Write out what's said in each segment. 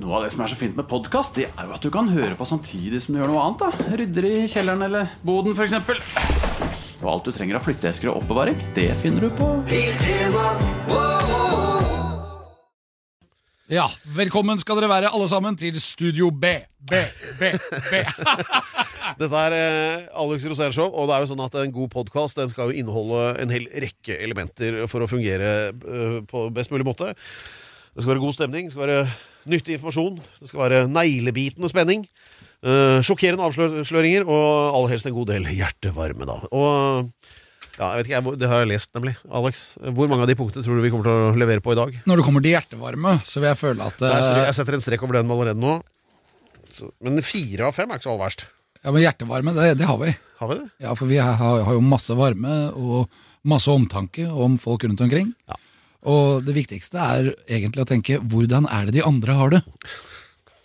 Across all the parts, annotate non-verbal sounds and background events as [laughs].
Noe av det som er så fint med podkast, det er jo at du kan høre på samtidig som du gjør noe annet. da Rydder i kjelleren eller boden, f.eks. Og alt du trenger av flytteesker og oppbevaring, det finner du på Ja, velkommen skal dere være alle sammen til Studio B. B, B, B. [laughs] Dette er eh, Alex Rosén Show, og det er jo sånn at en god podkast skal jo inneholde en hel rekke elementer for å fungere eh, på best mulig måte. Det skal være god stemning, det skal være nyttig informasjon, det skal være neglebitende spenning. Uh, sjokkerende avsløringer, og aller helst en god del hjertevarme, da. Og ja, jeg vet ikke, jeg, det har jeg lest, nemlig. Alex, hvor mange av de punktene tror du vi kommer til å levere på i dag? Når det kommer til hjertevarme, så vil jeg føle at Jeg, Nei, jeg setter en strek over den allerede nå. Så, men fire av fem er ikke så aller verst. Ja, men hjertevarme, det, det har vi. Har vi det? Ja, For vi har, har jo masse varme og masse omtanke om folk rundt omkring. Ja. Og det viktigste er egentlig å tenke hvordan er det de andre har det?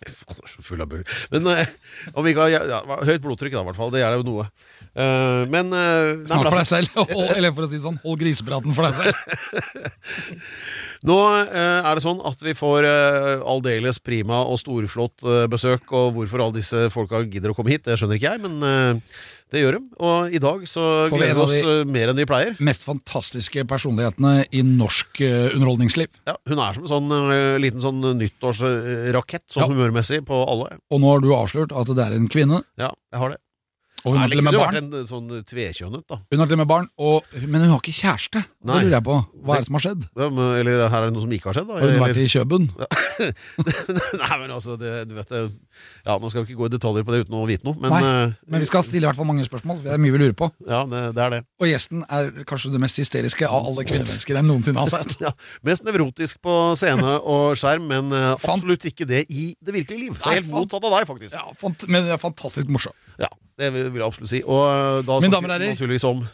Altså, så full av bull. Men eh, om vi ikke har ja, høyt blodtrykk, da, i hvert fall. Det er det jo noe. Eh, men eh, Snart for deg altså, selv. Hold, [laughs] eller for å si det sånn, hold grisepraten for deg selv. [laughs] Nå eh, er det sånn at vi får uh, aldeles prima og storflott eh, besøk, og hvorfor alle disse folka gidder å komme hit, det skjønner ikke jeg, men eh, det gjør de. Og i dag så Får gleder vi oss eh, mer enn vi pleier. Mest fantastiske personlighetene i norsk eh, underholdningsliv. Ja, hun er som en sånn eh, liten sånn nyttårsrakett, sånn Ja. humørmessig, på alle. Og nå har du avslørt at det er en kvinne, Ja, jeg har det. Og hun har til og med barn. en sånn tvekjønnet, da. Hun har til og med barn, og, men hun har ikke kjæreste. Nei. Det lurer jeg på. Hva er det som har skjedd? Ja, men- Eller her er det noe som ikke har skjedd, da. Har hun vært i Kjøben? [laughs] Nei, men altså, det, du vet det Ja, Man skal jo ikke gå i detaljer på det uten å vite noe, men Nei, eh, men vi skal stille i hvert fall mange spørsmål. Det er mye vi lurer på. ja, det, det er det. Og gjesten er kanskje det mest hysteriske av alle kvinnemennesker jeg noensinne har sett. [laughs] Ja, Mest nevrotisk på scene og skjerm, men eh, absolutt ikke det i det virkelige liv. Så helt motsatt av deg, faktisk. Ja, fant, men er fantastisk morsom. Ja, Det vil jeg absolutt si. Og eh, da Mine snakker damer og vi herrer. naturligvis om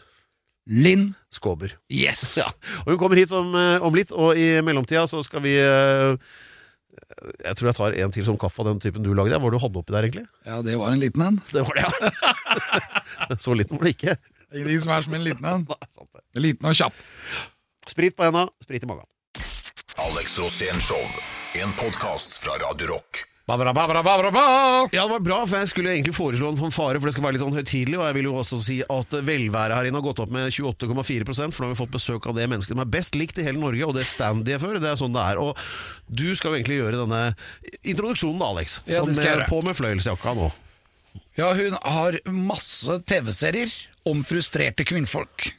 Linn. Skåber. Yes! [laughs] Ja, og Hun kommer hit om, eh, om litt, og i mellomtida så skal vi eh, Jeg tror jeg tar en til som kaffe av den typen du lagde. Hva var det du hadde oppi der, egentlig? Ja, det var en liten en. Det var det, ja. [laughs] så liten var det ikke. Ingenting som er som en liten en. [laughs] Nei, sant det. Liten og kjapp. Sprit på henda, sprit i magen. Alex Rosén Show. En podkast fra Radio Rock. Babra, babra, babra, ba. Ja, det var bra, for jeg skulle egentlig foreslå en fanfare, for det skal være litt sånn høytidelig. Og jeg vil jo også si at velværet her inne har gått opp med 28,4 for nå har vi fått besøk av det mennesket som er best likt i hele Norge, og det standy jeg før. Det er sånn det er. Og du skal jo egentlig gjøre denne introduksjonen da, Alex. Ja, det skal jeg gjøre. På med fløyelsjakka nå. Ja, hun har masse TV-serier om frustrerte kvinnfolk.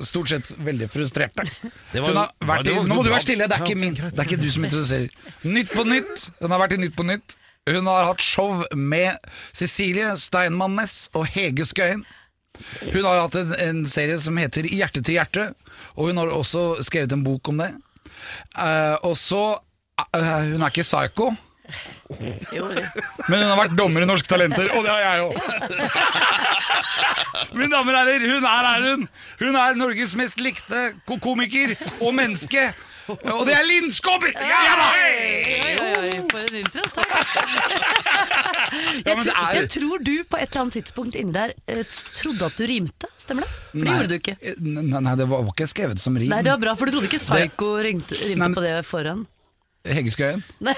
Stort sett veldig frustrerte. Det var- Hun har vært i, nå må du være stille, det er ikke min. Det er ikke du som introduserer. Nytt på nytt. Hun har vært i Nytt på nytt. Hun har hatt show med Cecilie Steinmann Næss og Hege Skøyen. Hun har hatt en, en serie som heter Hjerte til hjerte, og hun har også skrevet en bok om det. Uh, og så uh, Hun er ikke psycho. [laughs] Men hun har vært dommer i Norske Talenter, og det har jeg òg. [laughs] Mine damer og herrer, hun er her, hun. Hun er Norges mest likte komiker og menneske. Og det er Linn Skåber! Ja ja, Oi, oi, oi, for en intro. Takk. [laughs] Jeg, tror, er- jeg tror du på et eller annet tidspunkt inni der eh, trodde at du rimte. Stemmer det? For det gjorde du ikke. Nei, nei, det var ikke skrevet som rim. Nei, det var bra, for du trodde ikke Psycho rimte, Nei, rimte men- på det foran. Hege Skøyen. [laughs]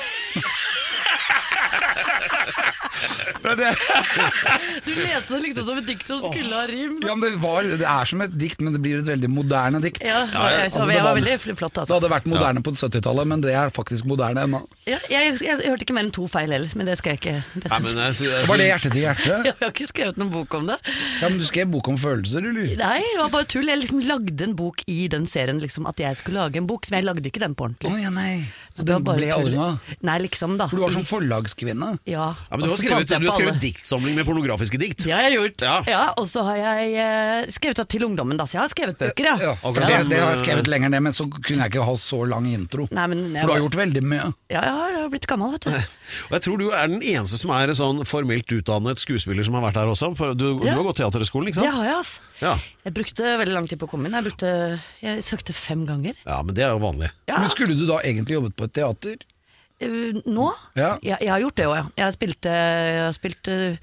Du leste det liksom som et dikt som skulle ha rim. Ja, men det, var, det er som et dikt, men det blir et veldig moderne dikt. Ja, jeg, Altså, det var- var veldig flott, Det altså. hadde vært moderne på 70-tallet, men det er faktisk moderne ennå. Ja, jeg, jeg, jeg hørte ikke mer enn to feil heller, men det skal jeg ikke rette Nei, men jeg, jeg, Var det hjerte til hjerte? [laughs] Jeg har ikke skrevet noen bok om det. Ja, men Du skrev bok om følelser, eller? Nei, det var bare tull. Jeg liksom lagde en bok i den serien, liksom, at jeg skulle lage en bok. Men jeg lagde ikke den på ordentlig. ordentlig. ja, nei. Så Det den ble tull. aldri noe? Nei, liksom, da. For du var sånn forlagskvinne. Ja, ja, men du har skrevet, du har skrevet diktsamling med pornografiske dikt. Det har jeg gjort. Ja. Ja. og så har jeg eh, skrevet det til ungdommen, da. Så jeg har skrevet bøker, ja. Ja, akkurat det, som, det har jeg eh, skrevet lenger ned, men så kunne jeg ikke ha så lang intro. Nei, men jeg For du har var- gjort veldig mye. Ja, jeg har- jeg har blitt gammel, vet du. [laughs] Og jeg tror du er den eneste som er sånn formelt utdannet skuespiller som har vært her også. For du, du Ja. har gått Teaterhøgskolen, ikke Det sant? har jeg, ass. Ja. Jeg brukte veldig lang tid på å komme inn. Jeg, brukte, jeg søkte fem ganger. ja, men det er jo vanlig. Ja. Men skulle du da egentlig jobbet på et teater? Eh, Nå? Ja. Jeg, jeg har gjort det òg, ja. Jeg har spilt, eh, jeg har spilt eh,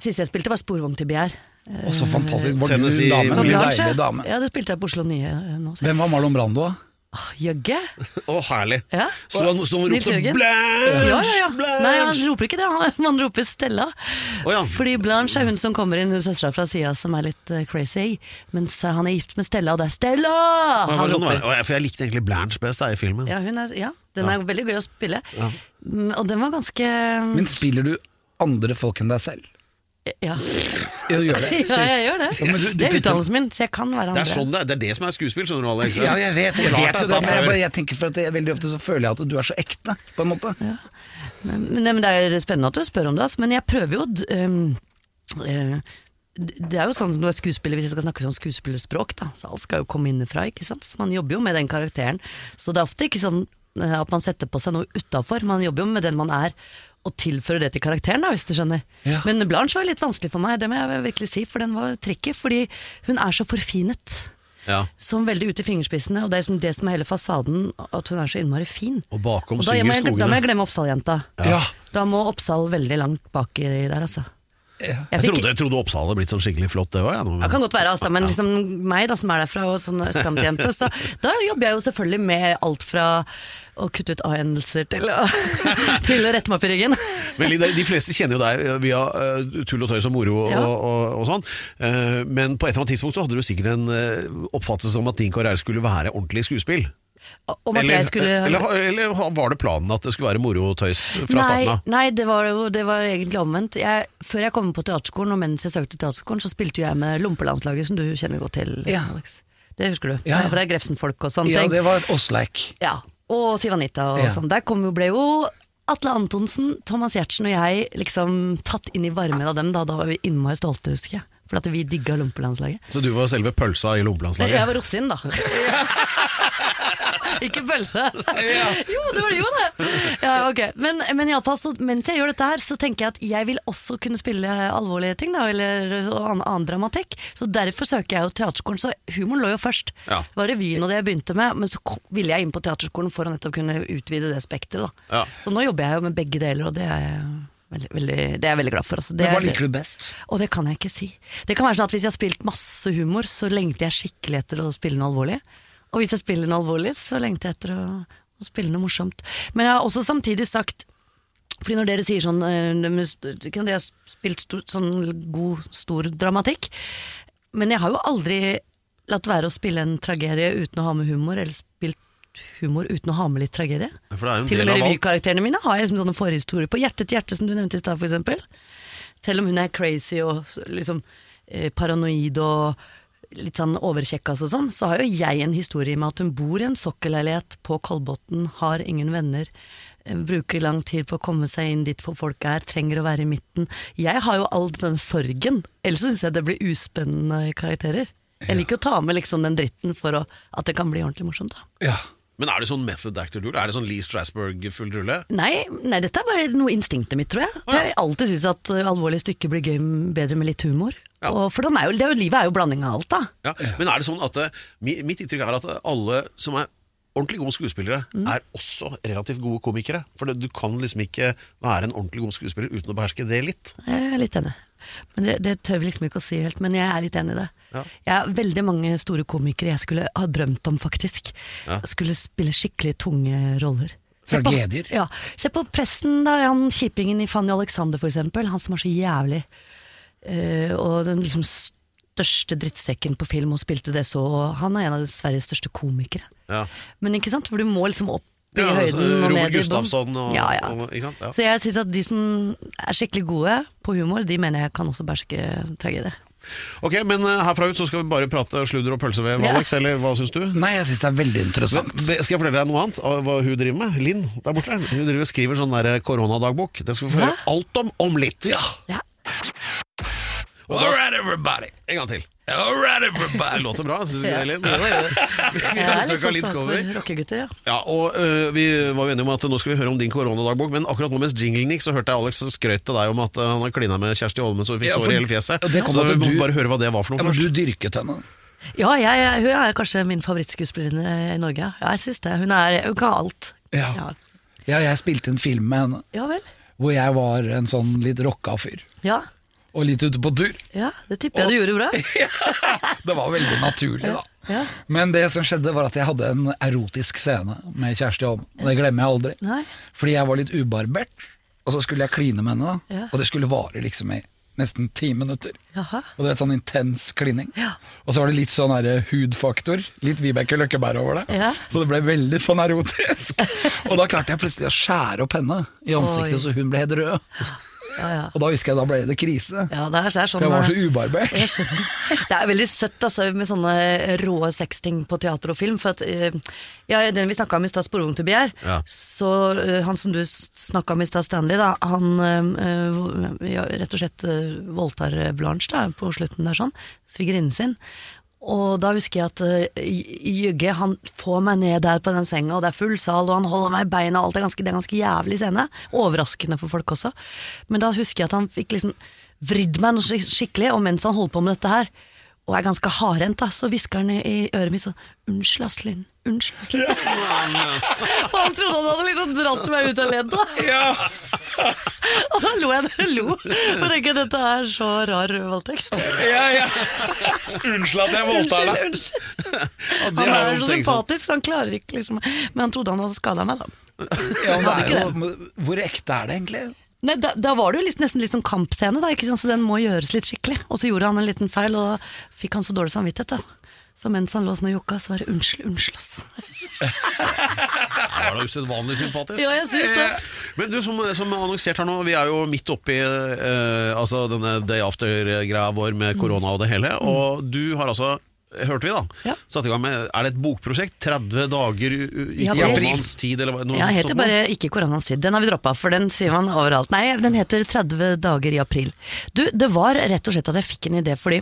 Siste jeg spilte, var 'Sporvogn til Begjær'. Å, så fantastisk. Var du en dame? En deilig dame. Ja, det spilte jeg på Oslo Nye nå. så- Hvem var Marlon Brando? da? Ah, Jøgge? Å, herlig. Ja. Sto han sto han ropte Jørgen? Blanche! Ja, ja, ja. Blanche! Nei, han roper ikke det, han, man roper Stella. Oh, ja. Fordi Blanche er hun som kommer inn, hun søstera fra sida som er litt eh, crazy. Mens eh, han er gift med Stella, og det er Stella! Han Han sånn For jeg likte egentlig Blanche best der, i filmen. Ja, hun er, ja, den er veldig gøy å spille. Mm, Og den var ganske Men spiller du andre folk enn deg selv? Ja, Ja, du gjør det. [laughs] ja jeg gjør det. Ja, du- du det er utdannelsen min, så jeg kan være Det andre. er, sånn det, er. det er det som er skuespill, skjønner du, Alex. Ja, jeg vet, jeg vet jo det, men jeg, bare, jeg tenker for at jeg, veldig ofte så føler jeg at du er så ekte, på en måte. Men, men det er spennende at du spør om det, altså, men jeg prøver jo um, uh, Det er jo sånn som du er skuespiller, hvis jeg skal snakke sånn skuespillerspråk, da. Så alt skal jo komme innenfra, ikke sant. Så man jobber jo med den karakteren. Så det er ofte ikke sånn eh, at man setter på seg noe utafor, man jobber jo med den man er. Og tilføre det til karakteren, da, hvis du skjønner. Ja. Men Blanche var litt vanskelig for meg, det må jeg virkelig si, for den var tricky. Fordi hun er så forfinet. Ja. Som veldig ut i fingerspissene, og det er som det som er hele fasaden, at hun er så innmari fin. Og bakom Og da, synger jeg, da må jeg glemme Oppsal-jenta. Ja. Da må Oppsal veldig langt baki der, altså. Jeg Jeg fikk, trodde, jeg trodde Oppsal hadde blitt sånn skikkelig flott, det òg. Ja, det kan godt være, altså, men liksom meg da, som er derfra, og sånn østkantjente, så da jobber jeg jo selvfølgelig med alt fra å kutte ut A-endelser til, å- [laughs] til å rette meg opp i ryggen. [laughs] Men de, de fleste kjenner jo deg via eh, tull og tøys og moro og, Ja. og, og sånn. Eh, men på et eller annet tidspunkt så hadde du sikkert en uh, oppfattelse om at din karriere skulle være ordentlig skuespill. Om at jeg skulle eller, eller var det planen at det skulle være moro og tøys fra nei, starten av? nei, det var jo det var egentlig omvendt. Jeg, før jeg kom på teaterskolen, og mens jeg søkte teaterskolen, så spilte jo jeg med Lompelandslaget, som du kjenner godt til, Ja. Alex. Det husker du? Ja, ja. For det er Grefsen-folk og sånne ja, ting. det var et Åsleik. Ja, og Sivanita og Ja. sånn. Der kom jo, ble jo Atle Antonsen, Thomas Giertsen og jeg liksom tatt inn i varmen av dem. Da, da var vi innmari stolte, husker jeg. For at vi digga Lompelandslaget. Så du var selve pølsa i Jeg var rosin, da. [laughs] [laughs] [laughs] Ikke pølse. Jo, det var det jo det. Ja, okay. Men, men i alle fall, så, mens jeg gjør dette her, så tenker jeg at jeg vil også kunne spille alvorlige ting, da, eller annen, annen dramatikk. Så derfor søker jeg jo teaterskolen. Så humoren lå jo først. Ja. Det var revyen og det jeg begynte med, men så ville jeg inn på teaterskolen for å nettopp kunne utvide det spekteret. Ja. Så nå jobber jeg jo med begge deler, og det er jeg veldig, veldig, det er jeg veldig glad for. Altså. Det Men hva er- liker du best? og det kan jeg ikke si. Det kan være sånn at Hvis jeg har spilt masse humor, så lengter jeg skikkelig etter å spille noe alvorlig. Og hvis jeg spiller noe alvorlig, så lengter jeg etter å, å spille noe morsomt. Men jeg har også samtidig sagt fordi når dere sier sånn Kunne st- Kan dere ha spilt stor, sånn god, stor dramatikk? Men jeg har jo aldri latt være å spille en tragedie uten å ha med humor, eller spilt humor uten å ha med litt tragedie. For det Til og med revykarakterene mine har jeg liksom sånne forhistorier på. Hjerte til hjerte, som du nevnte i stad, for eksempel. Selv om hun er crazy og liksom eh, paranoid og litt sånn overkjekkas og sånn, så har jo jeg en historie med at hun bor i en sokkelleilighet på Kolbotn, har ingen venner. eh, Bruker lang tid på å komme seg inn dit hvor folk er, trenger å være i midten. Jeg har jo all den sorgen, ellers syns jeg det blir uspennende karakterer. Jeg liker å ta med liksom den dritten for å, at det kan bli ordentlig morsomt. da. Ja. Men er det sånn method actor-rulle? Er det sånn Lee Strasberg-full rulle? Nei, nei, dette er bare noe instinktet mitt, tror jeg. Det ja. jeg alltid syntes at uh, alvorlige stykker blir gøy bedre med litt humor. Ja. Og for den er jo, det er jo, livet er jo blanding av alt, da. Ja. Men er det sånn at eh, Mitt inntrykk er at alle som er ordentlig gode skuespillere, Mm. er også relativt gode komikere. For det, du kan liksom ikke være en ordentlig god skuespiller uten å beherske det litt. Jeg er litt enig. Men det, det tør vi liksom ikke å si helt, men jeg er litt enig i det. Ja. Jeg har veldig mange store komikere jeg skulle ha drømt om, faktisk. Ja. Skulle spille skikkelig tunge roller. Se på- Tragedier. Ja. Se på presten, da. Han kjipingen i Fanny Alexander, for eksempel. Han som er så jævlig. Eh, og den liksom største drittsekken på film, og spilte det så. Han er en av Sveriges største komikere. Ja. Men ikke sant, for du må liksom opp i Ja, altså, høyden og Robert ned i bånn. Gustafsson og, ja, ja. og sant? Ja. Så jeg syns at de som er skikkelig gode på humor, de mener jeg kan også bæsje tragedie. Ok, men eh, herfra ut så skal vi bare prate sludder og pølsevev, Ja. Alex, eller hva syns du? Nei, jeg syns det er veldig interessant. Men, skal jeg fortelle deg noe annet hva hun driver med? Linn der borte. Hun driver og skriver sånn der koronadagbok. Det skal vi få høre alt om om litt. Ja. Ja. Og da- All right, everybody. En gang til. All right, Det everybody. [laughs] låter bra, syns du Ja. [laughs] det, jo. Vi har er besøk av litt Linn sånn Skåber. rockegutter, ja. Ja, og uh, Vi var jo enige om at nå skal vi høre om din koronadagbok, men akkurat nå mens jinglen gikk, så hørte jeg Alex skrøt til deg om at øh, han har klina med Kjersti Holmen så hun fikk ja, sår i hele fjeset. det kom så vi må du- bare høre hva det var for noe men først. du dyrket henne. Ja, jeg, hun er kanskje min favorittskuespillerinne i Norge. Ja, jeg syns det. Hun, er, hun kan alt. Ja. ja. Ja, jeg spilte en film med henne Ja vel. hvor jeg var en sånn litt rocka fyr. Ja. og litt ute på tur. Ja, det tipper jeg du gjorde bra. [laughs] ja, Det var veldig naturlig, da. Ja. Men det som skjedde, var at jeg hadde en erotisk scene med Kjersti Holm. Og det glemmer jeg aldri. Nei. Fordi jeg var litt ubarbert, og så skulle jeg kline med henne. da Ja. Og det skulle vare liksom i nesten ti minutter. Jaha. Og det er et sånn intens klining. Ja. Og så var det litt sånn her hudfaktor. Litt Vibeke Løkkeberg over det. Ja. Så det ble veldig sånn erotisk. [laughs] og da klarte jeg plutselig å skjære opp henne i ansiktet Oi. så hun ble helt rød. Ja, ja. Og da husker jeg da ble det krise. Ja, det er, det er sånn For jeg var så eh, ubarbert. jeg. Det er veldig søtt altså, med sånne rå sexting på teater og film. For at, eh, ja, den vi snakka om i stad, 'Sporvogn til begjær', Ja. så eh, han som du snakka om i stad, Stanley, da, han eh, eh, ja, rett og slett eh, voldtar eh, Blanche da, på slutten der, sånn. Svigerinnen sin. Og da husker jeg at uh, Jygge han får meg ned der på den senga, og det er full sal, og han holder meg i beina, og alt er ganske, det er ganske jævlig scene. Overraskende for folk også. Men da husker jeg at han fikk liksom vridd meg noe skikkelig, og mens han holder på med dette her, og er ganske hardhendt, så hvisker han i, øret mitt sånn Unnskyld, Aslin. Unnskyld, Aslin. [laughs] og han trodde han hadde liksom dratt meg ut av leddet. [laughs] og da lo jeg der [laughs] jeg lo. Jeg tenker dette er så rar voldtekt. Ja, ja. Unnskyld at jeg voldtar deg. unnskyld. unnskyld. Han er så sympatisk, han klarer ikke liksom Men han trodde han hadde skada meg, da. Ja, jo, hvor ekte er det egentlig? Nei, da, da var det jo nesten litt som kampscene, da, så den må gjøres litt skikkelig. Og så gjorde han en liten feil, og da fikk han så dårlig samvittighet. Da. Så mens han lå sånn og jokka, så var det unnskyld, unnskyld, ass. Det var da usedvanlig sympatisk. Ja, jeg synes det. Men du, som, som annonsert her nå, vi er jo midt oppi eh, altså denne day after-greia vår med korona og det hele. Og du har altså, hørte vi da, Ja. satte i gang med Er det et bokprosjekt? 30 dager i, Ja, koronaens tid, eller noe Ja, heter bare ikke koronaens tid. Den har vi droppa, for den sier man overalt. Nei, den heter 30 dager i april. Du, det var rett og slett at jeg fikk en idé fordi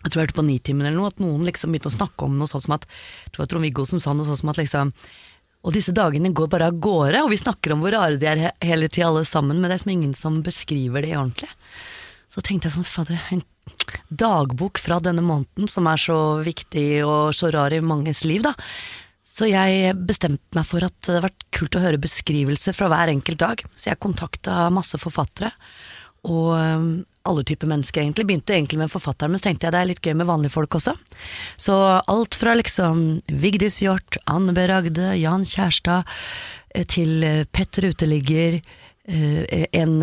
jeg tror jeg hørte på Nitimen eller noe, at noen liksom begynte å snakke om noe sånt som at Jeg tror det var Trond-Viggo som sa noe sånt som at liksom Og disse dagene går bare av gårde, og vi snakker om hvor rare de er he hele tida alle sammen, men det er som ingen som beskriver det ordentlig. Så tenkte jeg sånn, fader, en dagbok fra denne måneden som er så viktig og så rar i manges liv, da. Så jeg bestemte meg for at det hadde vært kult å høre beskrivelser fra hver enkelt dag. Så jeg kontakta masse forfattere, og alle typer mennesker egentlig. Begynte egentlig med forfatteren, men så tenkte jeg det er litt gøy med vanlige folk også. Så alt fra liksom Vigdis Hjorth, Anne B. Ragde, Jan Kjærstad, eh, til eh, Petter Uteligger, eh, en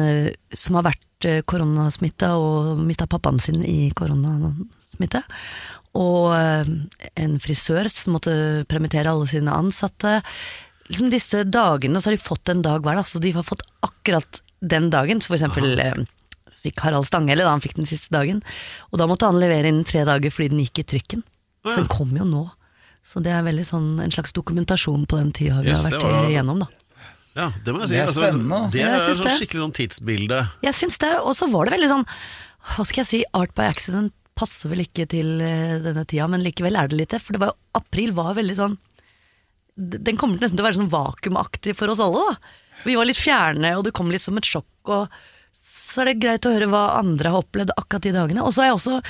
som har vært eh, koronasmitta og mista pappaen sin i koronasmitte. Og eh, en frisør som måtte permittere alle sine ansatte. Liksom disse dagene så har de fått en dag hver, da. Så de har fått akkurat den dagen. Så for eksempel Aha. fikk Harald Stanghelle da han fikk den siste dagen. Og da måtte han levere innen tre dager fordi den gikk i trykken. Så den kom jo nå. Så det er veldig sånn en slags dokumentasjon på den tida vi Yes, har vært igjennom, da. Ja, det må jeg si. Det er altså, spennende. Det Ja, jeg er synes sånn det. skikkelig sånn tidsbilde. Jeg syns det, og så var det veldig sånn Hva skal jeg si, Art by accident passer vel ikke til eh, denne tida, men likevel er det litt det. For det var, jo- april var veldig sånn d- Den kommer nesten til å være sånn vakuumaktig for oss alle. da Vi var litt fjerne, og det kom litt som et sjokk. Og så er det greit å høre hva andre har opplevd akkurat de dagene. Og så har jeg også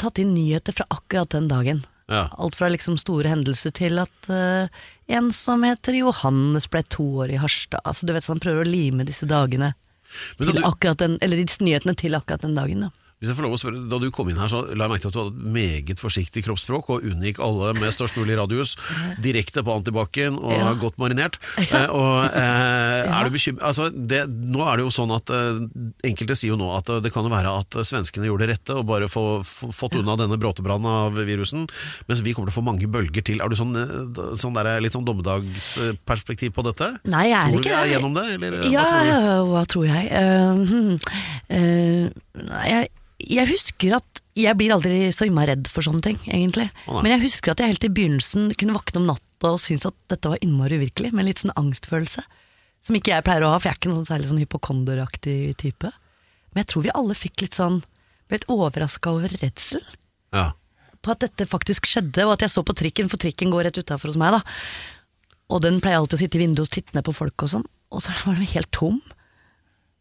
tatt inn nyheter fra akkurat den dagen. Ja. Alt fra liksom store hendelser til at uh, en som heter Johannes ble to år i Harstad. Altså, du vet, så Han prøver å lime disse dagene Men til du- akkurat den, eller disse nyhetene til akkurat den dagen. Da. Hvis jeg får lov å spørre, Da du kom inn her, så la jeg merke til at du hadde et meget forsiktig kroppsspråk og unngikk alle med størst mulig radius, [laughs] direkte på antibac-en og Ja. godt marinert. Ja. [laughs] og eh, er du bekymret altså, det, Nå er det jo sånn at eh, enkelte sier jo nå at eh, det kan jo være at svenskene gjorde det rette og bare få, få, fått unna denne bråtebrannen av virusen, mens vi kommer til å få mange bølger til. Er du sånn, eh, sånn der, litt sånn dommedagsperspektiv på dette? Nei, jeg er tror du ikke vi er det. gjennom det, eller Ja, hva tror hva tror jeg? Uh, eh, nei, jeg? Jeg husker at jeg blir aldri så innmari redd for sånne ting, egentlig. Nei. Men jeg husker at jeg helt i begynnelsen kunne våkne om natta og synes at dette var innmari uvirkelig, med litt sånn angstfølelse. Som ikke jeg pleier å ha, for jeg er ikke noen sånn særlig sånn hypokonderaktig type. Men jeg tror vi alle fikk litt sånn Ble litt overraska over redsel. Ja. på at dette faktisk skjedde, og at jeg så på trikken, for trikken går rett utafor hos meg, da. Og den pleier alltid å sitte i vinduet og titte ned på folk og sånn, og så var den helt tom.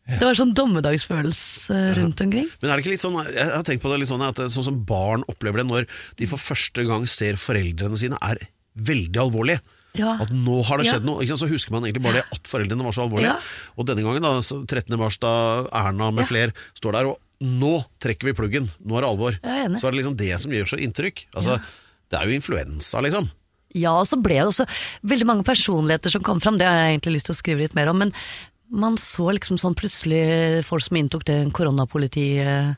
Det var sånn dommedagsfølelse rundt omkring. Men er det ikke litt sånn, jeg har tenkt på det litt sånn at sånn som barn opplever det når de for første gang ser foreldrene sine er veldig alvorlige. Ja. At nå har det Ja. skjedd noe. Ikke sant? Så husker man egentlig bare det at foreldrene var så alvorlige. Ja. Og denne gangen, da, 13. mars, da Erna med Ja. fler står der og nå trekker vi pluggen, nå er det alvor. Er. Så er det liksom det som gjør så inntrykk. Altså, Det er jo influensa, liksom. Ja, og så ble det også veldig mange personligheter som kom fram, det har jeg egentlig lyst til å skrive litt mer om, men man så liksom sånn plutselig folk som inntok det koronapolitiet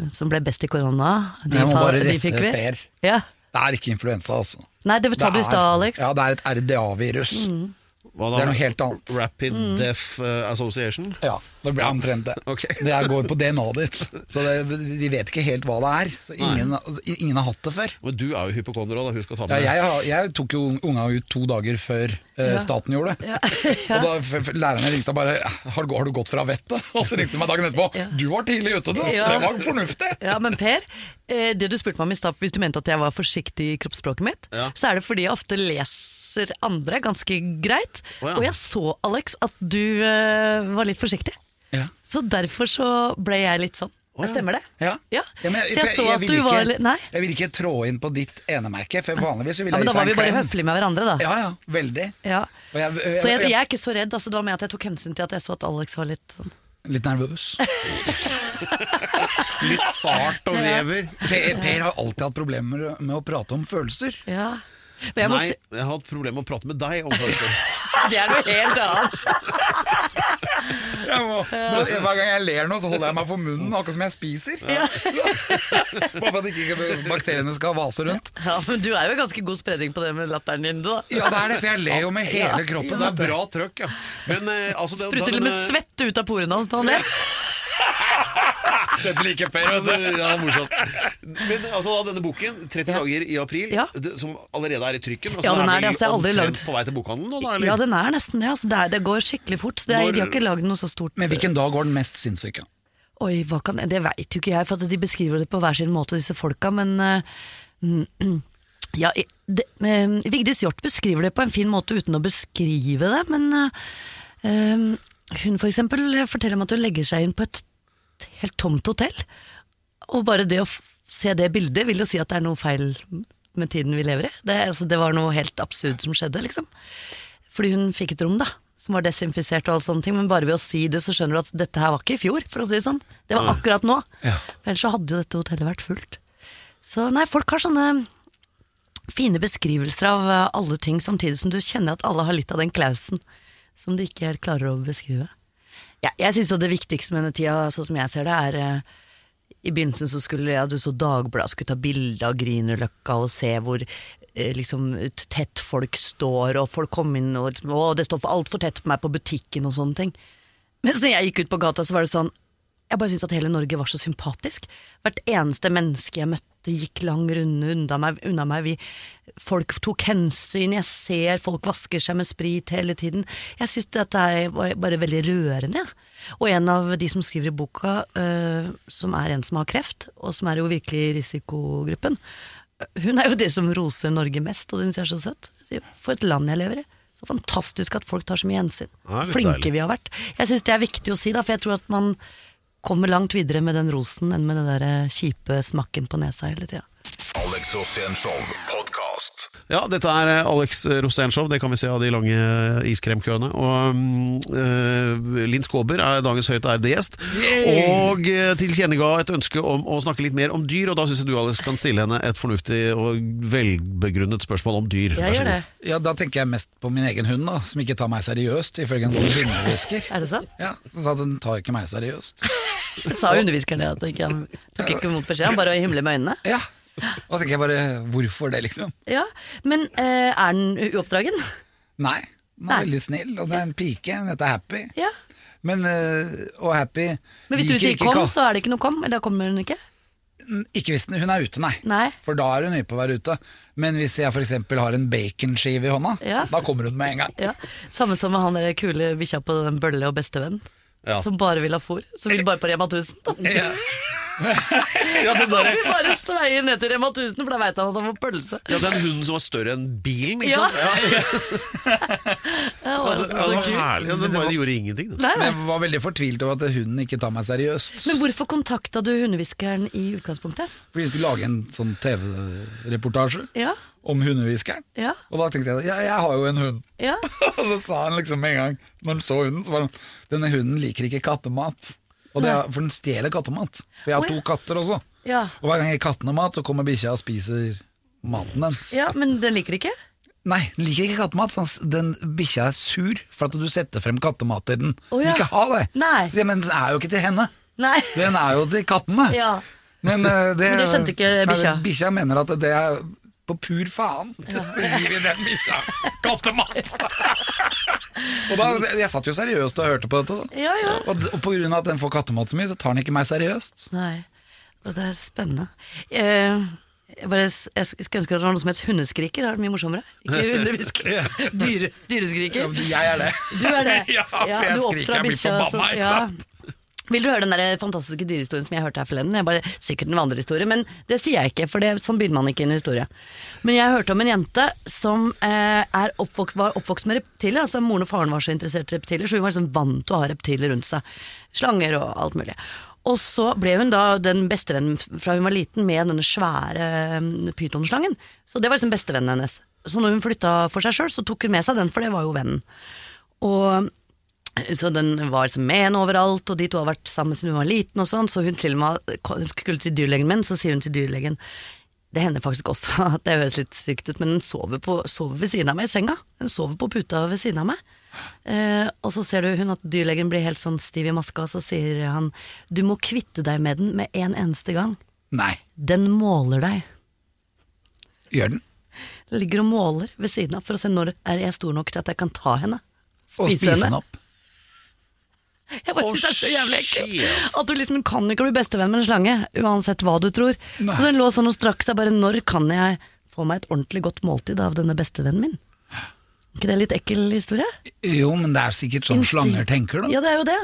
eh, som ble best i korona. De, Jeg må bare de rette fikk vi. Per. Ja. Det er ikke influensa, altså. Nei, det sa du i er- stad, Alex. Ja, det er et RDA-virus. Mm. Det er noe helt annet. Rapid Mm. Death eh, Association? Ja, det blir omtrent det. Okay. [laughs] Det er- går på DNA-et ditt. Så det, vi vet ikke helt hva det er. Så ingen, altså, ingen har hatt det før. Men du er jo hypokonder òg, husk å ta Ja, jeg, jeg tok jo unga ut to dager før eh, staten gjorde det. [laughs] Og da f f lærerne ringte og bare har, du- 'Har du gått fra vettet?' [laughs] Og så ringte de meg dagen etterpå. Ja. 'Du var tidlig ute, du! Ja. Det var fornuftig!' Ja, men Per, eh, det du spurte meg om i stad, hvis du mente at jeg var forsiktig i kroppsspråket mitt, Ja. så er det fordi jeg ofte leser andre ganske greit. Oh, ja. Og jeg så, Alex, at du uh, var litt forsiktig. Ja. Så derfor så ble jeg litt sånn. Oh, ja. Stemmer det? Ja. Ja. Ja, men så jeg jeg, så at du ikke, var litt Nei. Jeg vil ikke trå inn på ditt enemerke, for vanligvis så jeg Ja, men da var vi bare høflige med hverandre, da. Ja, ja, veldig. Ja. Og jeg, jeg, Så jeg, jeg, jeg er ikke så redd. Altså, det var med at jeg tok hensyn til at jeg så at Alex var litt sånn litt nervøs. [laughs] Litt sart og vever. Per, per har alltid hatt problemer med å prate om følelser. Ja. Men jeg må Nei, si, jeg har hatt problemer med å prate med deg om følelser. [laughs] det er noe helt annet. Jeg må, Hver gang jeg ler nå, så holder jeg meg for munnen, akkurat som jeg spiser. [laughs] Bare for at ikke bakteriene skal vase rundt. Ja, men du er jo ganske god spredning på det med latteren din, du da. Ja, det er det, for jeg ler jo med hele kroppen. Det er bra trøkk, ja. Men eh, altså det, Sprutter til og med svette ut av porene hans når han ler. Dette liker Per, Ja, vet du. det- ja, morsomt. Men altså da, denne boken, 30 dager i april, Ja. det, som allerede er i trykken Ja, den er vel det, altså, jeg har aldri omtrent lagd. på vei til bokhandelen nå, da? Eller? Ja, den er nesten det. Altså, det, er, det går skikkelig fort. Så det er, Når- de har ikke lagd noe så stort. Men hvilken dag går den mest sinnssyke? Oi, hva kan, det veit jo ikke jeg, for at de beskriver det på hver sin måte, disse folka, men eh, mm, [clears throat] ja, i- det, eh, Vigdis Hjorth beskriver det på en fin måte uten å beskrive det, men eh, eh, hun for eksempel forteller om at hun legger seg inn på et helt tomt hotell, og bare det å se det bildet vil jo si at det er noe feil med tiden vi lever i. Det, altså, det var noe helt absurd som skjedde, liksom. Fordi hun fikk et rom, da. Som var desinfisert og alle sånne ting. Men bare ved å si det, så skjønner du at dette her var ikke i fjor, for å si det sånn. Det var akkurat nå. Ja. For ellers så hadde jo dette hotellet vært fullt. Så nei, folk har sånne fine beskrivelser av eh, alle ting, samtidig som du kjenner at alle har litt av den klausen som de ikke helt klarer å beskrive. Ja, jeg syns det viktigste med denne tida, sånn som jeg ser det, er eh, i begynnelsen så skulle ja, du så Dagbladet skulle ta bilde av Grünerløkka og se hvor eh, liksom tett folk står, og folk kom inn og liksom, å, det står for altfor tett på meg på butikken og sånne ting. Mens når jeg gikk ut på gata, så var det sånn Jeg bare syntes at hele Norge var så sympatisk. Hvert eneste menneske jeg møtte, gikk lang runde unna meg. Unna meg. Vi, folk tok hensyn. Jeg ser folk vasker seg med sprit hele tiden. Jeg syns dette er bare- veldig rørende. Og en av de som skriver i boka, øh, som er en som har kreft, og som er jo virkelig i risikogruppen, hun er jo det som roser Norge mest, og den sier så søtt. For et land jeg lever i. Så fantastisk at folk tar så mye hensyn. Ja, Flinke deilig. vi har vært. Jeg syns det er viktig å si, da, for jeg tror at man kommer langt videre med den rosen enn med den der kjipe smakken på nesa hele tida. Ja, dette er eh, Alex Rosénshow, det kan vi se av de lange eh, iskremkøene. Og uh, Linn Skåber er dagens høyt ærede gjest, og uh, tilkjennega et ønske om å snakke litt mer om dyr. Og da syns jeg du Alex kan stille henne et fornuftig og velbegrunnet spørsmål om dyr. Jeg gjør det. Ja, Da tenker jeg mest på min egen hund, da, som ikke tar meg seriøst, ifølge en sånn [laughs] hundehvisker. Er det sant? Ja, så den tar ikke meg seriøst. [laughs] Sa underviskeren det, at ikke, han tok ikke imot beskjed, han bare himler med øynene? Ja, da tenker jeg bare hvorfor det, liksom? Ja, Men eh, er den uoppdragen? Nei, den er Nei. veldig snill, og det er en pike, hun heter Happy. Ja. Men, øh, og Happy Men hvis du liker sier ikke kom, så er det ikke noe kom? Eller da kommer hun ikke? Ikke hvis den, hun er ute, nei. Nei. For da er hun hypp på å være ute. Men hvis jeg f.eks. har en baconskive i hånda, Ja. da kommer hun med en gang. Ja, Samme som med han der kule bikkja på den bølle og bestevenn. Ja. Som bare vil ha fôr. Som vil bare på Rema 1000. Ja. [laughs] Ja, den der, Vi bare sveier ned til Rema 1000, for da veit han at han får pølse. ja, den hunden som var større enn bilen, ikke Ja. sant? Ja, [laughs] Ja, det var altså så det kult. herlig. Ja, den bare gjorde ingenting. Da. Nei, Men nei. jeg var veldig fortvilt over at hunden ikke tar meg seriøst. Men hvorfor kontakta du hundehviskeren i utgangspunktet? Fordi vi skulle lage en sånn TV-reportasje Ja, om hundehviskeren. ja, Og da tenkte jeg ja, jeg har jo en hund. ja. [laughs] Og så sa han liksom med en gang, når han så hunden, så var han Denne hunden liker ikke kattemat. Og det er, for den stjeler kattemat. For jeg har oh, ja. to katter også. Ja. Og hver gang jeg gir kattene mat, så kommer bikkja og spiser maten deres. ja, men den liker ikke? Nei, den liker ikke kattemat. så Den bikkja er sur for at du setter frem kattemat til den. Å, Vil ikke ha det. Nei. Ja, men den er jo ikke til henne. Nei. Den er jo til kattene. Ja. Men, uh, det, Men det skjønte ikke bikkja. Bikkja mener at det er på pur faen. Så gir vi dem bikkja kattemat. og da, jeg satt jo seriøst og hørte på dette. Da. Ja, ja. Og, og av at den får kattemat så mye, så tar den ikke meg seriøst. Nei, og det er spennende. Eh, jeg, bare, jeg skulle ønske det var noe som het hundeskriker. Det er mye morsommere. Ikke [laughs] hundeskriker, Dyre, dyreskriker. Jeg er det. Du er det. [laughs] Ja, for jeg skriker, jeg blir forbanna, ikke sant? Vil du høre den der fantastiske dyrehistorien som jeg hørte her forleden? Jeg bare, sikkert en vandrehistorie, men det sier jeg ikke, for det, sånn begynner man ikke en historie. Men jeg hørte om en jente som eh, er oppvok var oppvokst med reptiler. Altså Moren og faren var så interessert i reptiler, så hun var liksom vant til å ha reptiler rundt seg. Slanger og alt mulig. Og så ble hun da den bestevennen fra hun var liten med denne svære eh, pytonslangen. Så det var liksom bestevennen hennes. Så når hun flytta for seg sjøl, så tok hun med seg den, for det var jo vennen. Og så den var liksom med henne overalt, og de to har vært sammen siden hun var liten og sånn, så hun til og med skulle til dyrlegen min, så sier hun til dyrlegen det hender faktisk også [laughs] at det høres litt sykt ut, men den sover, på, sover ved siden av meg i senga. Den sover på puta ved siden av meg. Eh, og så ser du hun at dyrlegen blir helt sånn stiv i maska, og så sier han du må kvitte deg med den med en eneste gang. Nei, Den måler deg. gjør den. Ligger og måler ved siden av for å se når er jeg stor nok til at jeg kan ta henne. Og spise henne opp. Jeg bare synes det er så jævlig ekkelt. At du liksom kan ikke bli bestevenn med en slange, uansett hva du tror. Nei. Så den lå sånn og strakk seg bare Når kan jeg få meg et ordentlig godt måltid av denne bestevennen min? ikke det litt ekkel historie? Jo, men det er sikkert sånn Insti slanger tenker, da. Ja, det er jo det.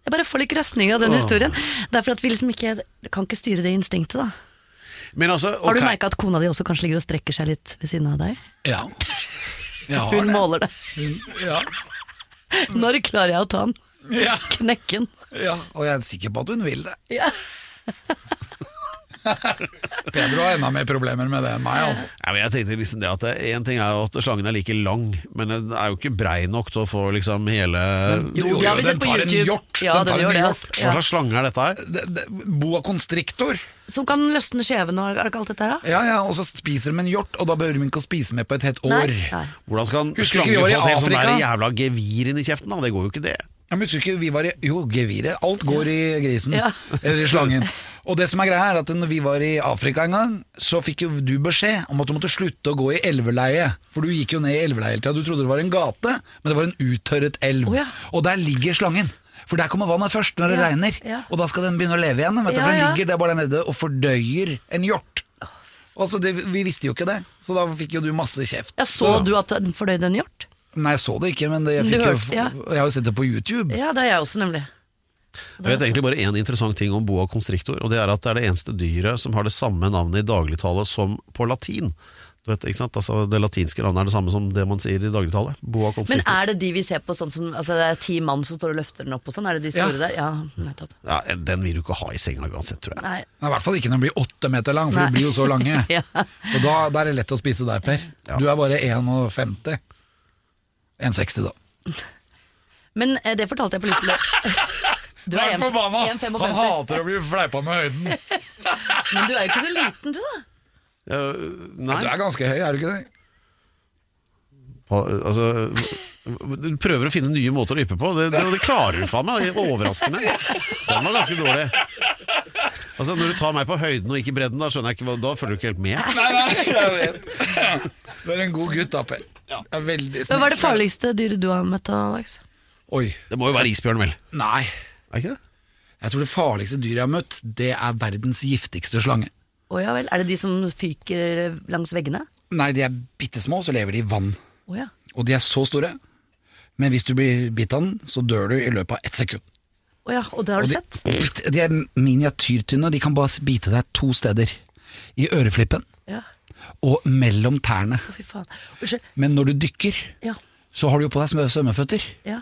Jeg bare får litt grøsning av den historien. Det er for at vi liksom ikke kan ikke styre det instinktet, da. Men altså, Har du merka at kona di også kanskje ligger og strekker seg litt ved siden av deg? Ja. [laughs] Jeg har Hun det. måler det. Ja. [laughs] Når klarer jeg å ta den? Ja. Knekke den? ja, og jeg er sikker på at hun vil det. Ja. [laughs] Pedro har enda mer problemer med det enn meg, altså. Ja, men jeg tenkte liksom det at En ting er jo at slangen er like lang, men den er jo ikke brei nok til å få liksom hele Jo, jo, har den tar en hjort. Ja, Den den tar en gjør det. hjort. Hva slags slange er dette her? Det, det, boa constrictor. Som kan løsne skjevene og alt dette her, da? Ja, ja, og så spiser de en hjort, og da behøver de ikke å spise med på et helt år. Nei. Nei. Hvordan skal Husker ikke vi slanger var i få til sånn der jævla gevir inn i kjeften? da? Det går jo ikke, det. Ja, men husker ikke, vi var i, Jo, geviret. Alt går i grisen. Ja. Eller i slangen. Og det som er greia er at når vi var i Afrika en gang, så fikk jo du beskjed om at du måtte slutte å gå i elveleie. For du gikk jo ned i elveleie hele tida. Du trodde det var en gate, men det var en uttørret elv. Oh, ja. Og der ligger slangen. For der kommer vannet først når det Ja, regner. ja. Og da skal den begynne å leve igjen. Vet du, for den ja. ligger der bare nede og fordøyer en hjort. Altså, det, Vi visste jo ikke det, så da fikk jo du masse kjeft. Jeg så du at den fordøyde en hjort? Nei, jeg så det ikke, men det, jeg, fikk jo, jeg har jo sett det på YouTube. Ja, det er jeg også, nemlig. Jeg vet egentlig bare én interessant ting om boa constrictor, og det er at det er det eneste dyret som har det samme navnet i dagligtale som på latin. Du vet, ikke sant? Altså, det latinske navnet er det samme som det man sier i dagligtale. Boa Men er det de vi ser på sånn som Altså det er ti mann som står og løfter den opp og sånn? Er det de store Ja. der? Ja, nettopp. Ja, den vil du ikke ha i senga uansett, tror jeg. Nei. Nei, I hvert fall ikke når den blir åtte meter lang, for Nei. de blir jo så lange. [laughs] Ja. Og da, da er det lett å spise deg, Per. Du er bare 1,50. 1,60 da. [laughs] Men eh, det fortalte jeg på lyst til å Du er 1,55. hater å bli fleipa med høyden. [laughs] Men du er jo ikke så liten, du, da. Nei, Du er ganske høy, er du ikke det? Altså Du prøver å finne nye måter å yppe på, det, det, det klarer du faen meg. det er Overraskende. Den var ganske dårlig. Altså Når du tar meg på høyden og ikke bredden, da skjønner jeg ikke hva, Da følger du ikke helt med. Nei, nei, jeg vet. Du er en god gutt da, Per. Er Hva er det farligste dyret du har møtt, Alex? Oi. Det må jo være isbjørn, vel? Nei. Er ikke det? Jeg tror det farligste dyret jeg har møtt, det er verdens giftigste slange. Å ja vel. Er det de som fyker langs veggene? Nei, de er bitte små, så lever de i vann. Oh, ja. Og de er så store. Men hvis du blir bitt av den, så dør du i løpet av ett sekund. Oh, ja, og det har du de, sett? de er miniatyrtynne, og de kan bare bite deg to steder. I øreflippen Ja. og mellom tærne. Å, fy faen. Men når du dykker, Ja. så har du jo på deg svø- svømmeføtter. Ja.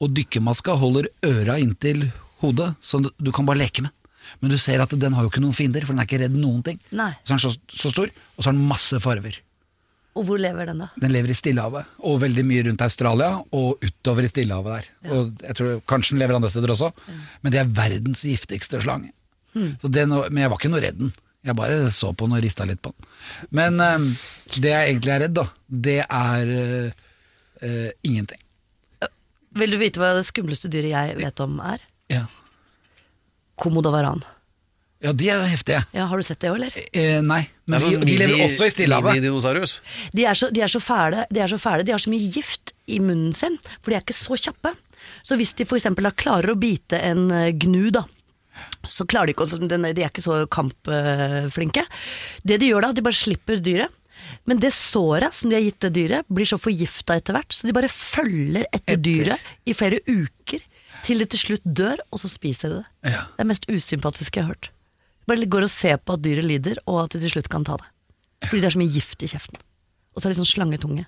Og dykkermaska holder øra inntil hodet, så du kan bare leke med den. Men du ser at den har jo ikke noen fiender, for den er ikke redd noen ting. Nei. Så er den så, så stor, og så har den masse farver. Og hvor lever den, da? Den lever i Stillehavet, og veldig mye rundt Australia, og utover i Stillehavet der. Og jeg tror Kanskje den lever andre steder også, men det er verdens giftigste slange. Så den, men jeg var ikke noe redd den. Jeg bare så på den og rista litt på den. Men eh, det jeg egentlig er redd, da, det er eh, ingenting. Vil du vite hva det skumleste dyret jeg vet om er? Ja. Komodo varan. ja, de er jo heftige. Ja, har du sett det òg, eller? Eh, nei, men de, sånn de lever også i Stillehavet. De er, så, de, er så fæle, de er så fæle, de har så mye gift i munnen sin, for de er ikke så kjappe. Så hvis de f.eks. klarer å bite en eh, gnu, da, så klarer de ikke å De er ikke så kampflinke. Det de gjør da, de bare slipper dyret. Men det såret som de har gitt det dyret, blir så forgifta etter hvert, så de bare følger etter, Etter. dyret i flere uker, til det til slutt dør, og så spiser de det. Ja. Det er det mest usympatiske jeg har hørt. Bare går og ser på at dyret lider, og at de til slutt kan ta det. Fordi det er så mye gift i kjeften. Og så er de sånn slangetunge.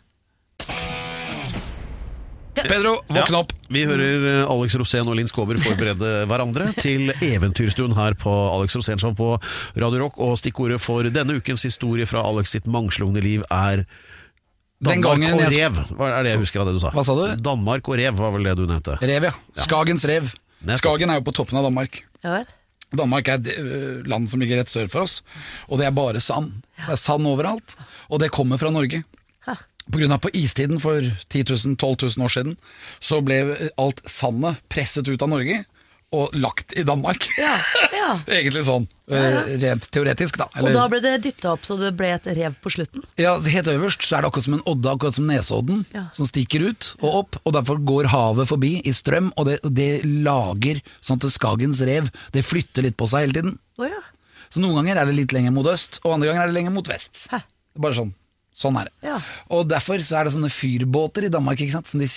Pedro, våkne opp. Vi hører eh, Alex Rosén og Linn Skåber forberede [laughs] hverandre til eventyrstund her på Alex Rosén Show på Radio Rock. Og stikkordet for denne ukens historie fra Alex sitt mangslungne liv er Danmark gangen og rev. Hva er det jeg husker av det du sa? Hva sa du? Danmark og rev var vel det du nevnte. Rev, ja. Skagens rev. Nettopp. Skagen er jo på toppen av Danmark. Ja vel? Danmark er et land som ligger rett sør for oss, og det er bare sand. Så det er sand overalt, og det kommer fra Norge. På grunn av på istiden for 10 000-12 000 år siden, så ble alt sandet presset ut av Norge og lagt i Danmark. Ja, [laughs] ja. Egentlig sånn, øh, rent teoretisk da. Og da ble det dytta opp så det ble et rev på slutten? Ja, Helt øverst så er det akkurat som en odde, akkurat som Nesodden, Ja. som stikker ut og opp. Og Derfor går havet forbi i strøm, og det, det lager sånn at Skagens rev det flytter litt på seg hele tiden. Oh, ja. Så noen ganger er det litt lenger mot øst, og andre ganger er det lenger mot vest. Hæ. Bare sånn. Sånn er det. Ja. Og derfor så er det sånne fyrbåter i Danmark ikke sant, som de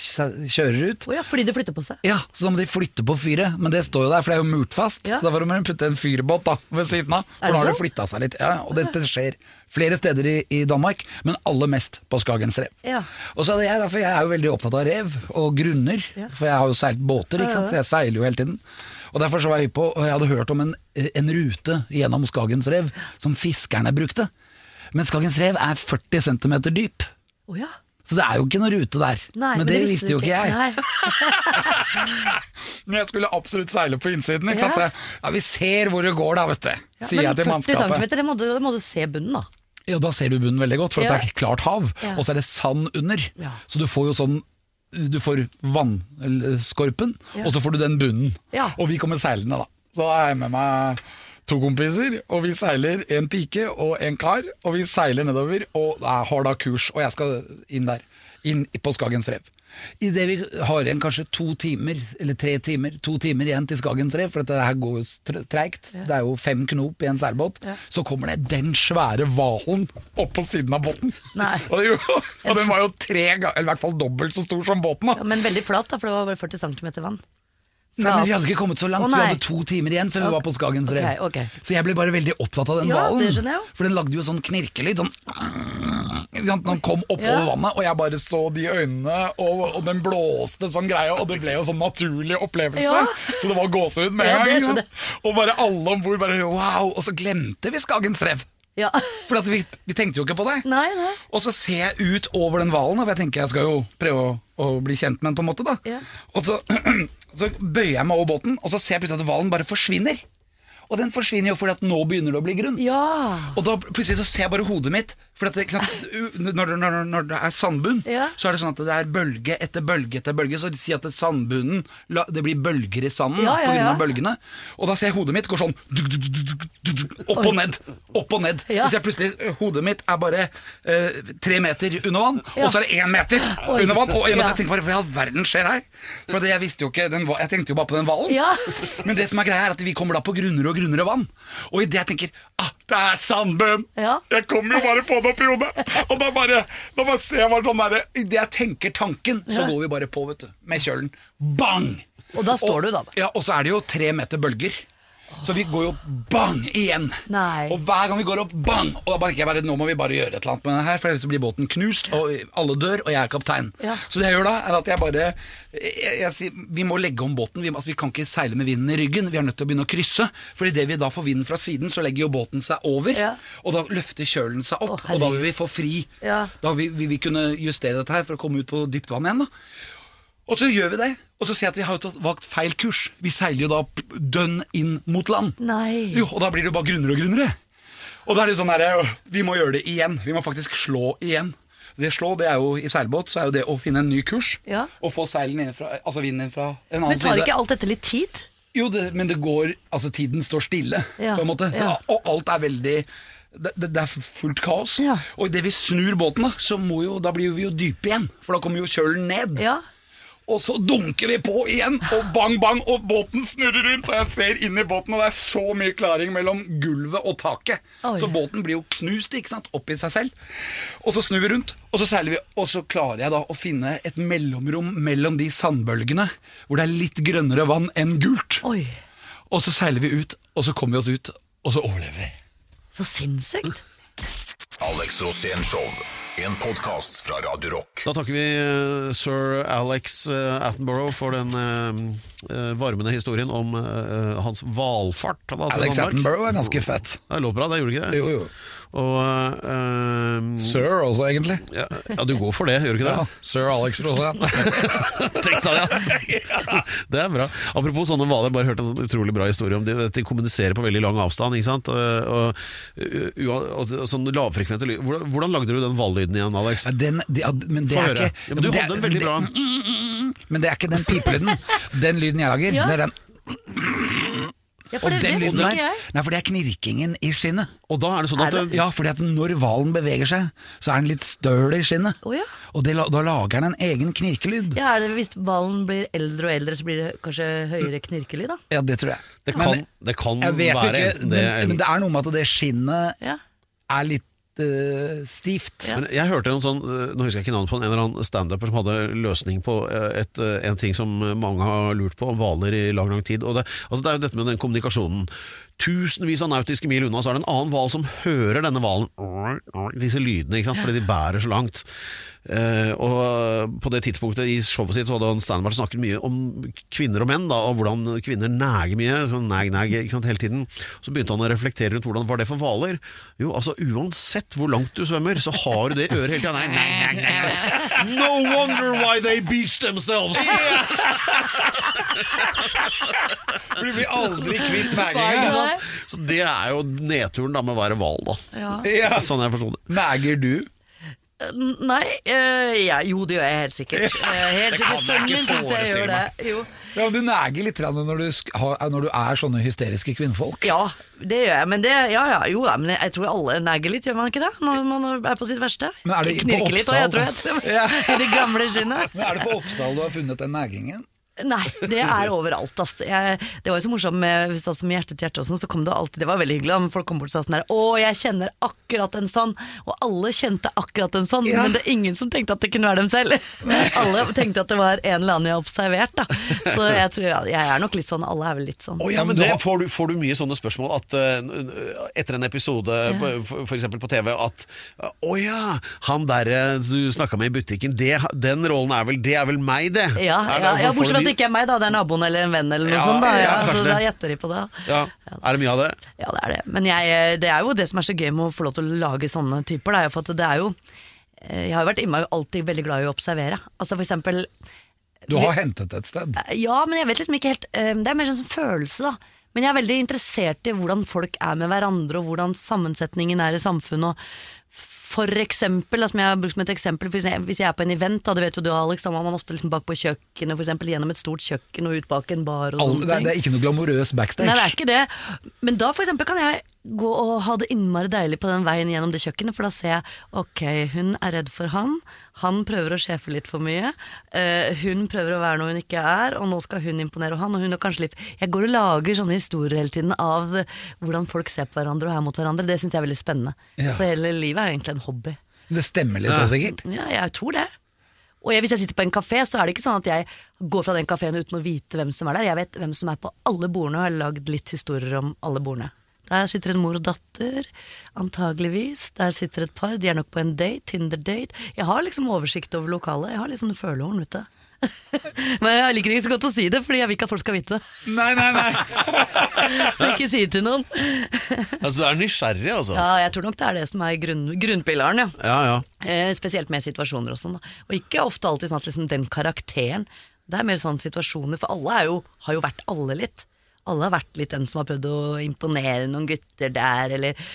kjører ut. Oh ja, fordi det flytter på seg? Ja, Så da må de flytte på fyret, men det står jo der, for det er jo murt fast. Ja. Så derfor må de putte en fyrbåt da, ved siden av, Er for nå har det flytta seg litt. Ja, og dette skjer flere steder i, i Danmark, men aller mest på Skagens rev. Ja. Og så hadde jeg, derfor jeg er jo veldig opptatt av rev og grunner, for jeg har jo seilt båter, ikke sant? så jeg seiler jo hele tiden. Og derfor så var jeg på, og jeg hadde hørt om en, en rute gjennom Skagens rev som fiskerne brukte. Men Skagens rev er 40 cm dyp. Oh, ja. Så det er jo ikke noe rute der. Nei, men, det, visste jo ikke jeg. [laughs] Men jeg skulle absolutt seile på innsiden. Ikke Ja. sant? Ja, Vi ser hvor det går, da, vet du. Ja, Sier jeg men til 40 mannskapet. cm, det må, du, det må du se bunnen, da. Ja, Da ser du bunnen veldig godt, for Ja. at det er klart hav. Ja. Og så er det sand under. Ja. Så du får jo sånn Du får vannskorpen, Ja. og så får du den bunnen. Ja. Og vi kommer seilende, da. Så da er jeg med meg to kompiser, og vi seiler en pike og en kar. Og vi seiler nedover, og jeg har da kurs, og jeg skal inn der. Inn på Skagens rev. Idet vi har igjen kanskje to timer, eller tre timer, to timer igjen til Skagens rev, for dette her går jo treigt, ja. det er jo fem knop i en seilbåt, Ja. så kommer det den svære hvalen opp på siden av båten. [laughs] Og, jo- og den var jo tre ganger, eller i hvert fall dobbelt så stor som båten. da Ja, men veldig flat, da, for det var bare 40 cm vann. Nei, men Vi hadde ikke kommet så langt, vi hadde to timer igjen før vi var på Skagens rev. Okay, okay. Så jeg ble bare veldig opptatt av den Ja, hvalen. For den lagde jo sånn knirkelyd. Sånn Når den kom oppover Ja. vannet, og jeg bare så de øynene, og, og den blåste sånn greie, og det ble jo sånn naturlig opplevelse. Ja. Så det var gåsehud med en gang. Og bare alle om bord bare wow! Og så glemte vi Skagens rev. Ja. [laughs] For at vi, vi tenkte jo ikke på det. Nei, nei. Og så ser jeg ut over den hvalen, for jeg tenker jeg skal jo prøve å, å bli kjent med den på en måte. da Ja. Og så, [clears throat] så bøyer jeg meg over båten, og så ser jeg plutselig at hvalen bare forsvinner. Og den forsvinner jo fordi at nå begynner det å bli grunt. Ja. Og da plutselig så ser jeg bare hodet mitt. For at det, når, når, når det er sandbunn, Ja. så er det sånn at det er bølge etter bølge etter bølge. Så de sier at det sandbunnen Det blir bølger i sanden Ja, ja, av bølgene. Og da ser jeg hodet mitt går sånn Opp og ned. Opp og ned. Ja. Så jeg plutselig Hodet mitt er bare eh, tre meter under vann, og så er det én meter Oi. under vann. Og jeg, jeg tenker bare hva i all verden skjer her? For det, jeg visste jo ikke den, Jeg tenkte jo bare på den hvalen. Ja. Men det som er greia er at vi kommer da på grunnere og grunnere vann. Og idet jeg tenker ah, det er sandbunn! Ja. Jeg kommer jo bare på det oppi hodet! Og da bare, da bare ser jeg bare sånn derre Idet jeg tenker tanken, så Ja. går vi bare på, vet du. Med kjølen. Bang! Og da står du, da. Ja, og så er det jo tre meter bølger. Så vi går jo bang igjen. Nei. Og hver gang vi går opp, bang! Og da tenker jeg bare nå må vi bare gjøre et eller annet med det her, for ellers blir båten knust, og alle dør, og jeg er kaptein. Ja. Så det jeg gjør da, er at jeg bare jeg, jeg, sier, Vi må legge om båten. Vi, altså, vi kan ikke seile med vinden i ryggen. Vi er nødt til å begynne å krysse. For idet vi da får vinden fra siden, så legger jo båten seg over. Ja. Og da løfter kjølen seg opp, Å, og da vil vi få fri. Ja. Da vil, vi, vi kunne justere dette her for å komme ut på dypt vann igjen. da og så gjør vi det, og så ser jeg at vi har valgt feil kurs. Vi seiler jo da dønn inn mot land. Nei. Jo, og da blir det jo bare grunnere og grunnere. Og da er det sånn her, vi må gjøre det igjen. Vi må faktisk slå igjen. Det slå, det er jo i seilbåt, så er jo det å finne en ny kurs. Ja. Og få seilen innenfra, altså vinden inn fra en annen side. Men tar side. ikke alt dette litt tid? Jo, det, men det går Altså, tiden står stille, Ja, på en måte. ja. Og alt er veldig det, det, det er fullt kaos. Ja. Og idet vi snur båten, da, så må jo, da blir vi jo dype igjen. For da kommer jo kjølen ned. Ja. Og så dunker vi på igjen, og bang, bang, og båten snurrer rundt. Og jeg ser inn i båten, og det er så mye klaring mellom gulvet og taket. Oi. Så båten blir jo knust ikke sant, opp i seg selv. Og så snur vi rundt, og så seiler vi. Og så klarer jeg da å finne et mellomrom mellom de sandbølgene, hvor det er litt grønnere vann enn gult. Oi, Og så seiler vi ut, og så kommer vi oss ut, og så overlever vi. så sinnssykt. Alex Rosén Show. En podkast fra Radio Rock. Da takker vi eh, sir Alex eh, Attenborough for den eh, varmende historien om hans til Alex Danmark. Attenborough er ganske fett. Det lå bra, det gjorde ikke det? Jo, jo. Og uh, Sir også, egentlig. ja, ja, du går for det, gjør du ikke det? Ja, Sir Alex Rosén. [laughs] Tenk deg det! Det er bra. Apropos sånne hvaler, bare hørt en sånn utrolig bra historie om de, at de kommuniserer på veldig lang avstand. ikke sant? Og, og, og, og sånn lavfrekvente lyd. Hvordan, hvordan lagde du den hvallyden igjen, Alex? Ja, den, de, ja, men det Få er høre. ikke Ja, men du det- hadde en veldig det- bra Men det er ikke den pipelyden. Den lyden jeg lager, Ja. det er den. Ja, for det vet ikke der, jeg. nei, for det er knirkingen i skinnet. Og da er det sånn at Er det? Ja, fordi at når hvalen beveger seg, så er den litt støl i skinnet. Oh, ja. Og det, da lager den en egen knirkelyd. Ja, er det Hvis hvalen blir eldre og eldre, så blir det kanskje høyere knirkelyd, da? Ja, det tror jeg. det Men kan, det kan jeg vet være ikke, men, det, men det er noe med at det skinnet Ja. er litt eh, stivt. Men jeg hørte en sånn, eh, nå husker jeg ikke navnet på en, eller annen standuper som hadde løsning på eh, et, en ting som mange har lurt på om hvaler i lang lang tid. Og det, altså det er jo dette med den kommunikasjonen. Tusenvis av nautiske mil unna så er det en annen hval som hører denne hvalen. Disse lydene, ikke sant? fordi de bærer så langt. Eh, og på det tidspunktet i showet sitt så hadde han Steinberg snakket mye om kvinner og menn, da, og hvordan kvinner neger mye. Sånn neg, neg, ikke sant, hele tiden. Så begynte han å reflektere rundt hvordan var det for hvaler. Jo, altså uansett hvor langt du svømmer, så har du det øret hele tida. Nei, nei, nei, nei. No wonder why they beach themselves! [laughs] Du blir aldri kvitt næginga. Så det er jo nedturen da med å være hval, da. Ja. Ja. Sånn jeg forsto det. Næger du? Nei øh, ja, Jo, det gjør jeg helt sikkert. [laughs] Eh, helt sikkert Sønnen min syns jeg gjør det. Jo. Ja, Du neger litt når du, når du er sånne hysteriske kvinnfolk. Ja, det gjør jeg. Men det, ja, ja, jo men jeg tror alle neger litt, gjør man ikke det? Når man er på sitt verste. Men er det Knirker litt, jeg tror jeg. [laughs] I det gamle skinnet. Men Er det på Oppsal du har funnet den negingen? Nei, det er overalt. Ass. Jeg, det var jo så morsomt med, sånn som med Hjerte til hjerte og sånn, så kom det alltid Det var veldig hyggelig da folk kom bort og sa sånn her Å, jeg kjenner akkurat en sånn. Og alle kjente akkurat en sånn, Ja. men det er ingen som tenkte at det kunne være dem selv. alle tenkte at det var en eller annen jeg har observert, da. Så jeg tror ja, jeg er nok litt sånn, alle er vel litt sånn. Oh, ja, men det, får, du, får du mye sånne spørsmål at uh, etter en episode, ja. eksempel på TV, at Å ja, han der eh, du snakka med i butikken, det, den rollen er vel Det er vel meg, det? Ja, Er ja, det- ja får bortsett fra at de- det ikke er meg, da. Det er naboen eller en venn eller noe Ja, sånt. Da, ja, så det. da gjetter de på det. ja. Er det mye av det? Ja, det er det. Men jeg, det er jo det som er så gøy med å få lov til å lage sånne typer. Er for det er jo eh, Jeg har jo vært innmari alltid veldig glad i å observere. Altså for eksempel Du har hentet et sted. Ja, men jeg vet liksom ikke helt eh, Det er mer sånn som følelse, da. Men jeg er veldig interessert i hvordan folk er med hverandre, og hvordan sammensetningen er i samfunnet. Og for eksempel, som jeg har brukt som et eksempel hvis jeg, hvis jeg er på en event, da, det vet jo du Alex, da må man ofte liksom bak på kjøkkenet, eksempel gjennom et stort kjøkken og ut bak en bar og All, det, er, det er ikke noe glamorøs backstage. Nei, det er ikke det. Men da for eksempel kan jeg gå og ha det innmari deilig på den veien gjennom det kjøkkenet, for da ser jeg ok, hun er redd for han, han prøver å sjefe litt for mye, uh, hun prøver å være noe hun ikke er, og nå skal hun imponere han, og hun har kanskje litt Jeg går og lager sånne historier hele tiden av hvordan folk ser på hverandre og er mot hverandre. Det syns jeg er veldig spennende. Ja. Så hele livet er jo egentlig en hobby. Det stemmer litt òg, også, sikkert. Ja, jeg tror det. Og jeg, hvis jeg sitter på en kafé, så er det ikke sånn at jeg Går fra den kafeen uten å vite hvem som er der. Jeg vet hvem som er på alle bordene, og jeg har lagd litt historier om alle bordene. Der sitter en mor og datter, antageligvis. Der sitter et par, de er nok på en date, Tinder-date. Jeg har liksom oversikt over lokalet. Jeg har litt sånne følehorn ute. [laughs] Men jeg liker ikke så godt å si det, fordi jeg vil ikke at folk skal vite det. Nei, nei, nei. [laughs] Så ikke si det til noen. [laughs] Altså, du er nysgjerrig, altså. Ja, jeg tror nok det er det som er grunn, grunnpilaren, ja. Ja, ja. Eh, spesielt med situasjoner og sånn. Og ikke ofte alltid sånn at liksom den karakteren Det er mer sånn situasjoner, for alle er jo, har jo vært alle litt. Alle har vært litt den som har prøvd å imponere noen gutter der, eller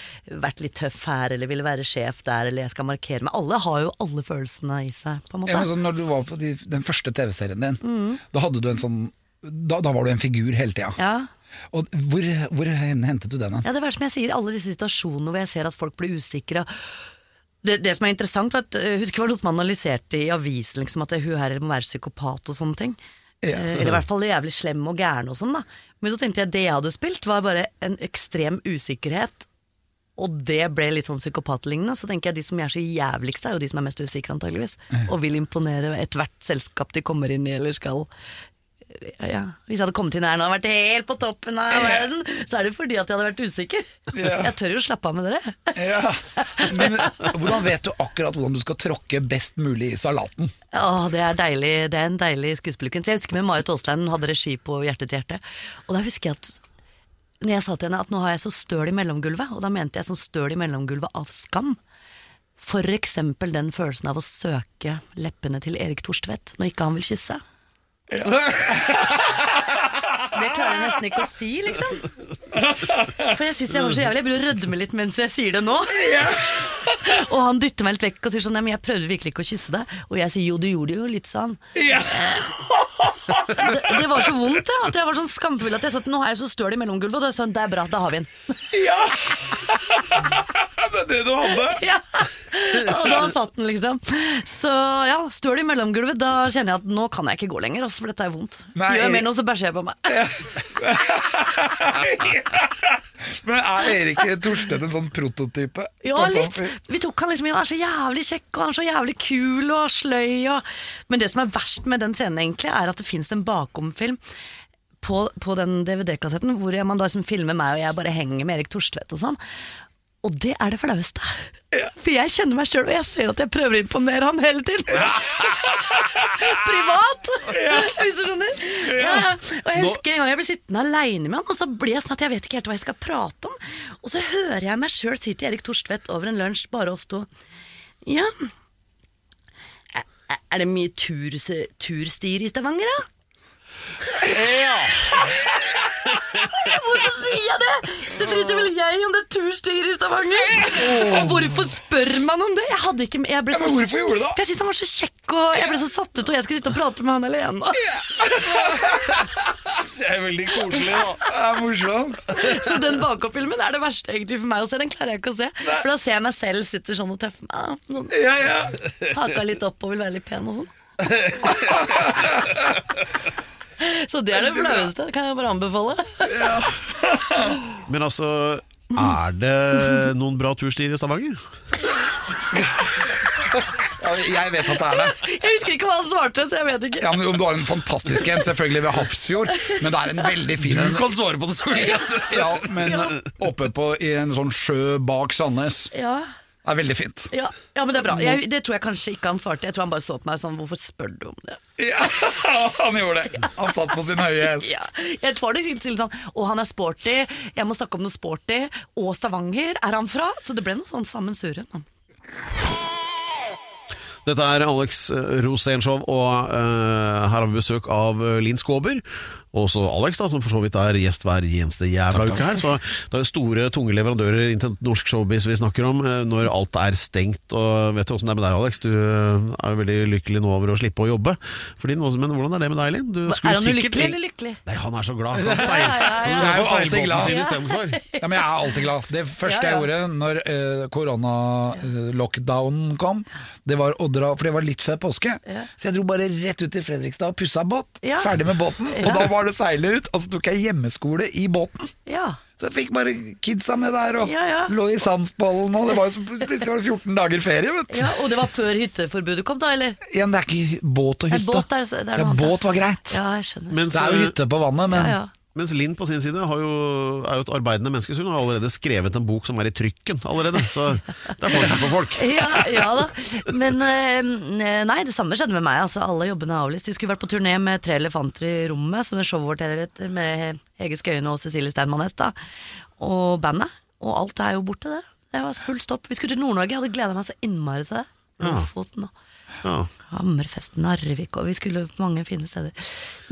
vært litt tøff her, eller ville være sjef der, eller jeg skal markere meg. Alle har jo alle følelsene i seg, på en måte. Ja, sånn, når du var på de, den første TV-serien din, da du en sånn da, da var du en figur hele tida. ja. Og hvor, hvor hentet du den? Ja, det er som jeg sier, alle disse situasjonene hvor jeg ser at folk blir usikre. Det, det som er interessant, var at øh, husker det var noe som analyserte i avisen liksom, at hun her må være psykopat og sånne ting. Ja. Eh, Eller i hvert fall jævlig slem og gæren og sånn. da Men så tenkte jeg det jeg hadde spilt, var bare en ekstrem usikkerhet. Og det ble litt sånn psykopatlignende. Så tenker jeg de som er så jævligste, er jo de som er mest usikre, antageligvis. Og vil imponere ethvert selskap de kommer inn i eller skal ja, Hvis jeg hadde kommet inn her nå og vært helt på toppen av verden, så er det fordi at jeg hadde vært usikker. Ja. Jeg tør jo slappe av med dere. Ja. Men hvordan vet du akkurat hvordan du skal tråkke best mulig i salaten? Åh, det er deilig, det er en deilig skuespillerkunst. Jeg husker med Marit Aasland, hun hadde regi på Hjerte til hjerte. Og da husker jeg at når jeg sa til henne at nå har jeg så støl i mellomgulvet, og da mente jeg sånn støl i mellomgulvet av skam. For eksempel den følelsen av å søke leppene til Erik Torstvedt når ikke han vil kysse. [laughs] Det klarer jeg nesten ikke å si, liksom. For jeg syns jeg var så jævlig. Jeg begynner å rødme litt mens jeg sier det nå. [laughs] Og han dytter meg litt vekk og sier sånn Nei, men jeg prøvde virkelig ikke å kysse deg. Og jeg sier jo, du gjorde det jo litt sånn. Det, det var så vondt, ja, at jeg var sånn skamfull at jeg sa at nå har jeg så støl i mellomgulvet. Og da sa hun det er bra, da har vi den. Ja! [laughs] Det er det du hadde? Ja. [laughs] Og da satt den, liksom. Så ja, støl i mellomgulvet. Da kjenner jeg at nå kan jeg ikke gå lenger, altså, for dette er vondt. Nei, Gjør jeg mer nå, så bæsjer jeg på meg. [laughs] Men er Erik Torstedt en sånn prototype? Ja, sånn litt. Vi tok han liksom han er så jævlig kjekk, og han er så jævlig kul og sløy. Og... Men det som er verst med den scenen, egentlig, er at det fins en bakomfilm på, på den DVD-kassetten, hvor man da liksom filmer meg og jeg bare henger med Erik Torstvedt og sånn. Og det er det flaueste. For jeg kjenner meg sjøl, og jeg ser at jeg prøver å imponere han hele tiden. [laughs] Privat! Hvis du skjønner. Og jeg husker en gang jeg ble sittende aleine med han, og så ble jeg sånn at jeg vet ikke helt hva jeg skal prate om. Og så hører jeg meg sjøl si til Erik Torstvedt over en lunsj, bare oss to. Ja, er, det mye tur, turstier i Stavanger, da? Hvorfor sier jeg det? Det driter vel jeg om det er turstier i Stavanger. Og hvorfor spør man om det? Jeg hadde ikke jeg ble så, men hvorfor gjorde du det? For Jeg syntes han var så kjekk, og jeg ble så satt ut, og jeg skulle sitte og prate med han alene. Det er veldig koselig, da. Det er morsomt. Så den bakoverfilmen er det verste egentlig for meg å se. Den klarer jeg ikke å se. For da ser jeg meg selv sitter sånn og tøffer meg. Sånn, Ja, ja. haka litt opp og vil være litt pen og sånn. [laughs] Så det er det flaueste. Kan jeg bare anbefale. [laughs] Men altså, er det noen bra turstier i Stavanger? Jeg vet at det er det. Jeg husker ikke hva han svarte, så jeg vet ikke. Ja, men om Du har en fantastisk en, selvfølgelig ved Hafrsfjord, men det er en veldig fin en. kan svare på det, Solli. Ja, men oppe på, i en sånn sjø bak Sandnes. Ja, Det er veldig fint. ja, ja men det er bra. Jeg, det tror jeg kanskje ikke han svarte. Jeg tror han bare så på meg sånn Hvorfor spør du om det? Ja, [laughs] han gjorde det. Han satt på sin høye hest. Ja, jeg tror det til sånn Å, han er sporty, jeg må snakke om noe sporty. Og Stavanger er han fra. Så det ble noe sånn sammensurium. Dette er Alex Rosénshow, og uh, her har vi besøk av eh, Linn Skåber. Og også Alex, da, som for så vidt er gjest hver eneste jævla uke her. Så det er store, tunge leverandører inntil norsk showbiz vi snakker om, eh, når alt er stengt. Og vet du åssen det er med deg, Alex? Du eh, er jo veldig lykkelig nå over å slippe å jobbe. Fordi, men hvordan er det med deg, Linn? Du Er skulle han sikkert- ulykkelig eller lykkelig? Nei, han er så glad. [laughs] Han seil, Ja, ja, ja. Jeg er jo alltid glad. sin Ja. men jeg er alltid glad. Det første Ja, ja. jeg gjorde når uh, korona-lockdownen kom, det var å dra, for det var litt før påske. Ja. Så jeg dro bare rett ut til Fredrikstad og pussa båt. Ja. Ferdig med båten. Og da var det seile ut, og så tok jeg hjemmeskole i båten. Ja. Så jeg fikk bare kidsa med der og Ja, ja. lå i Sandsbollen, og det var jo som plutselig var det 14 dager ferie, vet du. Ja, og det var før hytteforbudet kom, da, eller? Igjen, det er ikke båt og hytte. båt er- det er ja, båt var greit. Ja, jeg skjønner. Mens, Det er jo hytte på vannet, men ja, ja. Mens Linn på sin side har jo, er jo et arbeidende menneske, så hun har allerede skrevet en bok som er i trykken allerede. Så det er forskjell på folk. [laughs] Ja, ja da. Men eh, nei, det samme skjedde med meg. Altså, alle jobbene er avlyst. Vi skulle vært på turné med Tre elefanter i rommet, som det showet vårt heter, med Hege Skøyen og Cecilie Steinmann Hest. Og bandet. Og alt er jo borte, det. Det var full stopp. Vi skulle til Nord-Norge, jeg hadde gleda meg så innmari til det. Lofoten og Ja. Hammerfest, Narvik, og vi skulle på mange fine steder.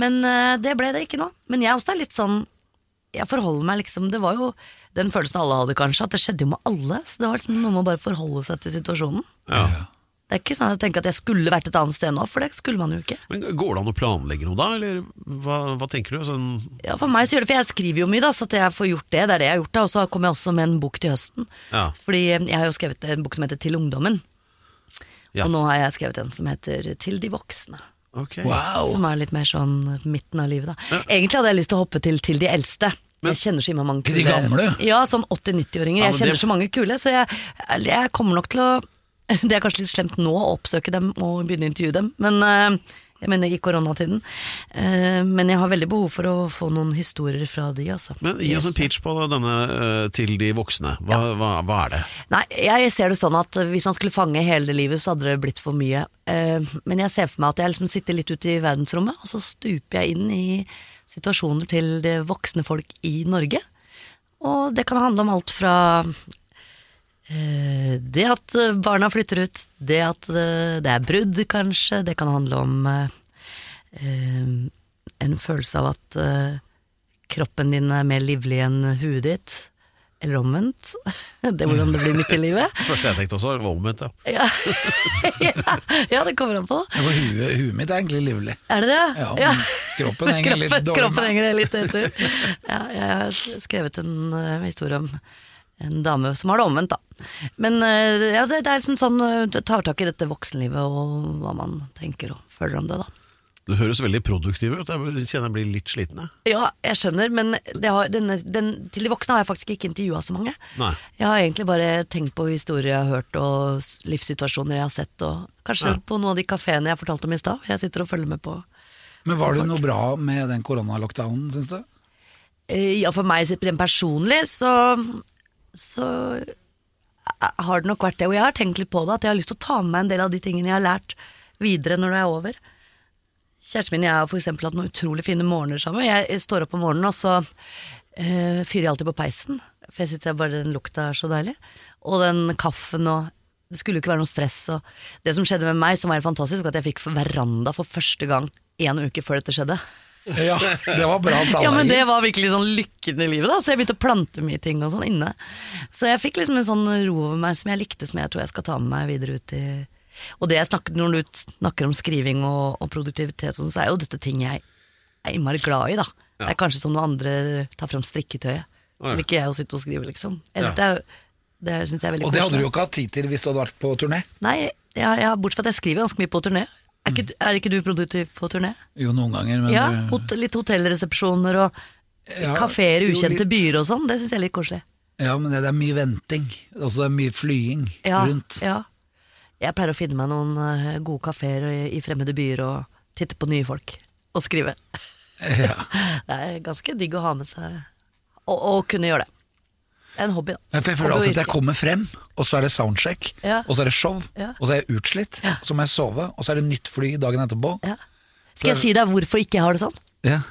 Men eh, det ble det ikke nå. Men jeg også er litt sånn Jeg forholder meg liksom Det var jo den følelsen alle hadde, kanskje, at det skjedde jo med alle. Så det var liksom noe med å bare forholde seg til situasjonen. Ja. Det er ikke sånn at jeg tenker at jeg skulle vært et annet sted nå, for det skulle man jo ikke. Men Går det an å planlegge noe da, eller hva, hva tenker du? Sånn, Ja, For meg så gjør det, for jeg skriver jo mye, da, så at jeg får gjort det. Det er det jeg har gjort da. Og så kommer jeg også med en bok til høsten. Ja. Fordi eh, jeg har jo skrevet en bok som heter Til ungdommen. Ja. Og nå har jeg skrevet en som heter Til de voksne. Okay. wow. Som er litt mer sånn midten av livet, da. Egentlig hadde jeg lyst til å hoppe til til de eldste. Men- jeg kjenner så mange kule. Til de gamle? Ja, sånn 80-90-åringer. Ja, jeg kjenner det- så mange kule, så jeg, jeg kommer nok til å [laughs] Det er kanskje litt slemt nå å oppsøke dem og begynne å intervjue dem, men eh, jeg mener i koronatiden. Eh, men jeg har veldig behov for å få noen historier fra de, altså. Men gi oss en pitch på denne eh, til de voksne. Hva, hva, hva er det? Nei, jeg ser det sånn at hvis man skulle fange hele livet, så hadde det blitt for mye. Eh, Men jeg ser for meg at jeg liksom sitter litt ute i verdensrommet, og så stuper jeg inn i situasjoner til det voksne folk i Norge. Og det kan handle om alt fra det at eh, barna flytter ut, det at eh, det er brudd, kanskje. Det kan handle om eh, eh, en følelse av at eh, kroppen din er mer livlig enn huet ditt. Eller omvendt. [laughs] Det er hvordan det blir midt i livet. [laughs] Første jeg tenkte også, var omvendt. Ja. Ja, [laughs] ja, det kommer an på. Ja, huet, huet mitt er egentlig livlig. Er det det? Ja, ja. kroppen henger litt dårlig Kroppen henger litt etter. Ja, jeg har skrevet en uh, historie om en dame som har det omvendt, da. Men eh, ja, det, det er liksom sånn eh, du tar tak i dette voksenlivet og hva man tenker og føler om det, da. Du høres veldig produktiv ut. Jeg kjenner jeg blir litt sliten. Ja, jeg skjønner, men det har, denne, den, til de voksne har jeg faktisk ikke intervjua så mange. Nei. Jeg har egentlig bare tenkt på historier jeg har hørt og livssituasjoner jeg har sett, og kanskje Nei. på noen av de kafeene jeg fortalte om i stad. Jeg sitter og følger med på. Men var det noe bra med den koronalockdownen, syns du? Eh, Ja, for meg personlig så, så har det nok vært det. Og jeg har tenkt litt på det, at jeg har lyst til å ta med meg en del av de tingene jeg har lært videre når det er over. Kjæresten min og jeg har eksempel hatt noen utrolig fine morgener sammen. Jeg står opp om morgenen, og så øh, fyrer jeg alltid på peisen. For jeg sitter bare den lukta er så deilig. Og den kaffen og Det skulle jo ikke være noe stress. Og det som skjedde med meg, som var helt fantastisk, var at jeg fikk veranda for første gang en uke før dette skjedde. [laughs] Ja, det var bra planlegging. Ja, men det var virkelig sånn lykken i livet, da. Så jeg begynte å plante mye ting og sånn inne. Så jeg fikk liksom en sånn ro over meg som jeg likte, som jeg tror jeg skal ta med meg videre ut i Og det jeg snakker, når du snakker om skriving og, og produktivitet, sånn, så er jo dette ting jeg er innmari glad i, da. Det er kanskje som når andre tar fram strikketøyet. ja. ikke jeg å sitte og skrive, liksom. Jeg synes det, er, det synes jeg er veldig Og det hadde du jo ikke hatt tid til hvis du hadde vært på turné. Nei, jeg, jeg, bortsett fra at jeg skriver ganske mye på turné. Er ikke, er ikke du produktiv på turné? Jo, noen ganger, men Ja, hot, litt hotellresepsjoner og Ja, kafeer i ukjente litt. byer og sånn. Det syns jeg er litt koselig. Ja, men det, det er mye venting. Altså det er mye flying Ja, rundt. ja. Jeg pleier å finne meg noen eh, gode kafeer i, i fremmede byer og titte på nye folk. Og skrive. Ja. [laughs] Det er ganske digg å ha med seg og, og kunne gjøre det. En hobby, da. Jeg føler alltid at jeg kommer frem, og så er det soundcheck, Ja. og så er det show, Ja. og så er jeg utslitt, Ja. og så må jeg sove, og så er det nytt fly dagen etterpå. Skal jeg si deg hvorfor ikke jeg har det sånn? Ja.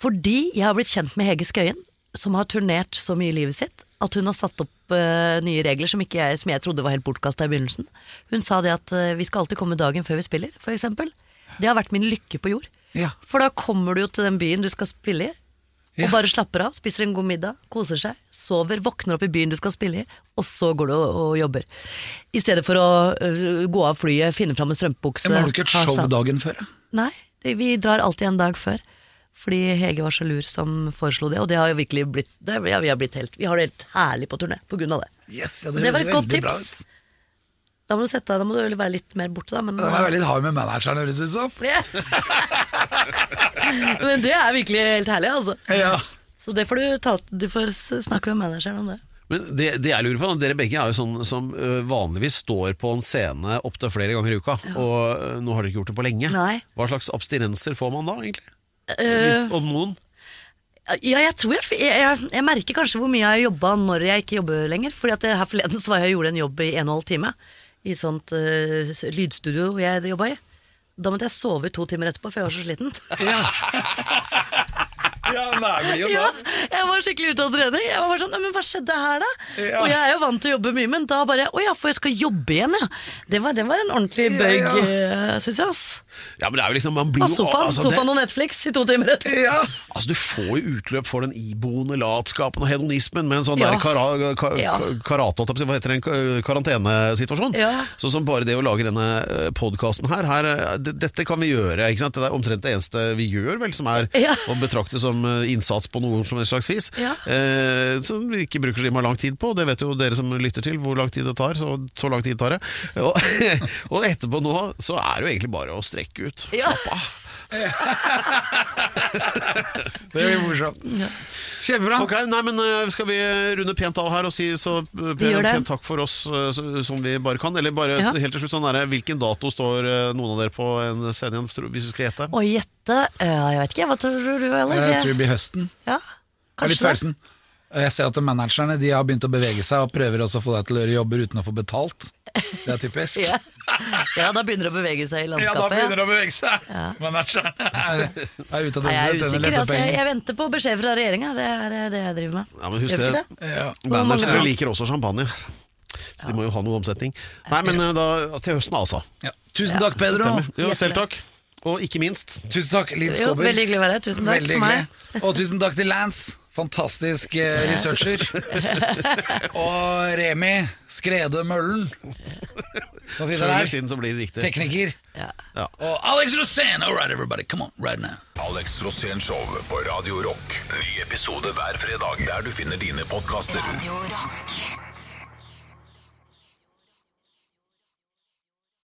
Fordi jeg har blitt kjent med Hege Skøyen, som har turnert så mye i livet sitt at hun har satt opp uh, nye regler som, ikke jeg, som jeg trodde var helt bortkasta i begynnelsen. Hun sa det at uh, vi skal alltid komme dagen før vi spiller, eksempel. Det har vært min lykke på jord. Ja. For da kommer du jo til den byen du skal spille i, og bare slapper av, spiser en god middag, koser seg, sover, våkner opp i byen du skal spille i, og så går du og, og jobber. I stedet for å uh, gå av flyet, finne fram en strømpebukse Men har du ikke et show dagen før? Nei, vi drar alltid en dag før. Fordi Hege var så lur som foreslo det, og det har jo virkelig blitt det, ja, vi, har blitt helt, vi har det helt herlig på turné på grunn av det. Yes, ja, det, det var et godt tips. bra. Da må du sette deg, da må du være litt mer borte, da. Men, jeg veldig hard med manageren, høres det ut som. [laughs] men det er virkelig helt herlig, altså. Ja. Så det får du ta Du får snakke med manageren om det. Men det, det jeg lurer på, dere begge er jo sånn som vanligvis står på en scene opptil flere ganger i uka. Og nå har dere ikke gjort det på lenge. Nei. Hva slags abstinenser får man da, egentlig? Uh, Hvis, om noen? Ja, jeg tror jeg, jeg, jeg, jeg merker kanskje hvor mye jeg har jobba når jeg ikke jobber lenger. Fordi at jeg, her forleden så var jeg og gjorde en jobb i en og en halv time i sånt uh, lydstudio jeg jobba i. Da måtte jeg sove i to timer etterpå, for jeg var så sliten. Ja, [laughs] det er Ja, jeg var skikkelig ute av trening. Jeg var bare sånn, men hva skjedde her da? Ja. Og jeg er jo vant til å jobbe mye, men da bare, å ja, for jeg skal jobbe igjen, ja. Det var, det var en ordentlig bøgg, Ja, ja. syns jeg, ass. Ja, men det er jo liksom man blir jo, sofaen, altså, det- og Netflix i to timer. [laughs] Ja. Altså Du får jo utløp for den iboende latskapen og hedonismen med en sånn Ja. der kara, ka, Ja. karate, hva heter det, en karantenesituasjon. Ja. Sånn som bare det å lage denne podkasten her, her eh, det, Dette kan vi gjøre. ikke sant? Det er omtrent det eneste vi gjør, vel, som er Ja. å betrakte som eh, innsats på noe som helst slags vis. Ja. Eh, som vi ikke bruker så lang tid på. Det vet jo dere som lytter til, hvor lang tid det tar. Så, så lang tid tar det. Og, [laughs] og etterpå nå, så er det jo egentlig bare å strekke ut. Ja. [laughs] Det blir morsomt. Kjempebra. Okay, nei, men øh, Skal vi runde pent av her og si så Vi pent takk for oss så- som vi bare kan? Eller bare Ja. helt til slutt, sånn der, hvilken dato står noen av dere på en scene igjen, hvis du skal gjette? Å gjette, jeg vet ikke, hva tror du, Alex? Jeg tror det blir høsten. Ja, kanskje det. Jeg ser at managerne de har begynt å bevege seg og prøver også å få deg til å gjøre jobber uten å få betalt. Det er typisk. [laughs] Ja. ja, da begynner det å bevege seg i [laughs] landskapet. Ja, da begynner det å bevege seg! Manageren er, er ute av Nei, jeg er usikker. Altså, jeg, jeg venter på beskjed fra regjeringa. Det er eh, det jeg driver med. Ja, men husk det. det, Ja. Managere liker også champagne. Så de må jo ha noe omsetning. Nei, men øh, da, til høsten, altså. Ja. Tusen takk, Pedro. Jo, selv takk. Og ikke minst Tusen takk, Linn Skåber. veldig hyggelig å være her. Tusen takk for meg. Og tusen takk til Lance, fantastisk eh, researcher. [laughs] Og Remi Skrede Møllen. Hva sitter Før eller der? siden så blir det riktig. Tekniker. Ja. Ja. Og Alex Rosén. All right, everybody, come on, right now. Alex Rosén Show på Radio Rock. Ny episode hver fredag der du finner dine podkaster. Radio Rock.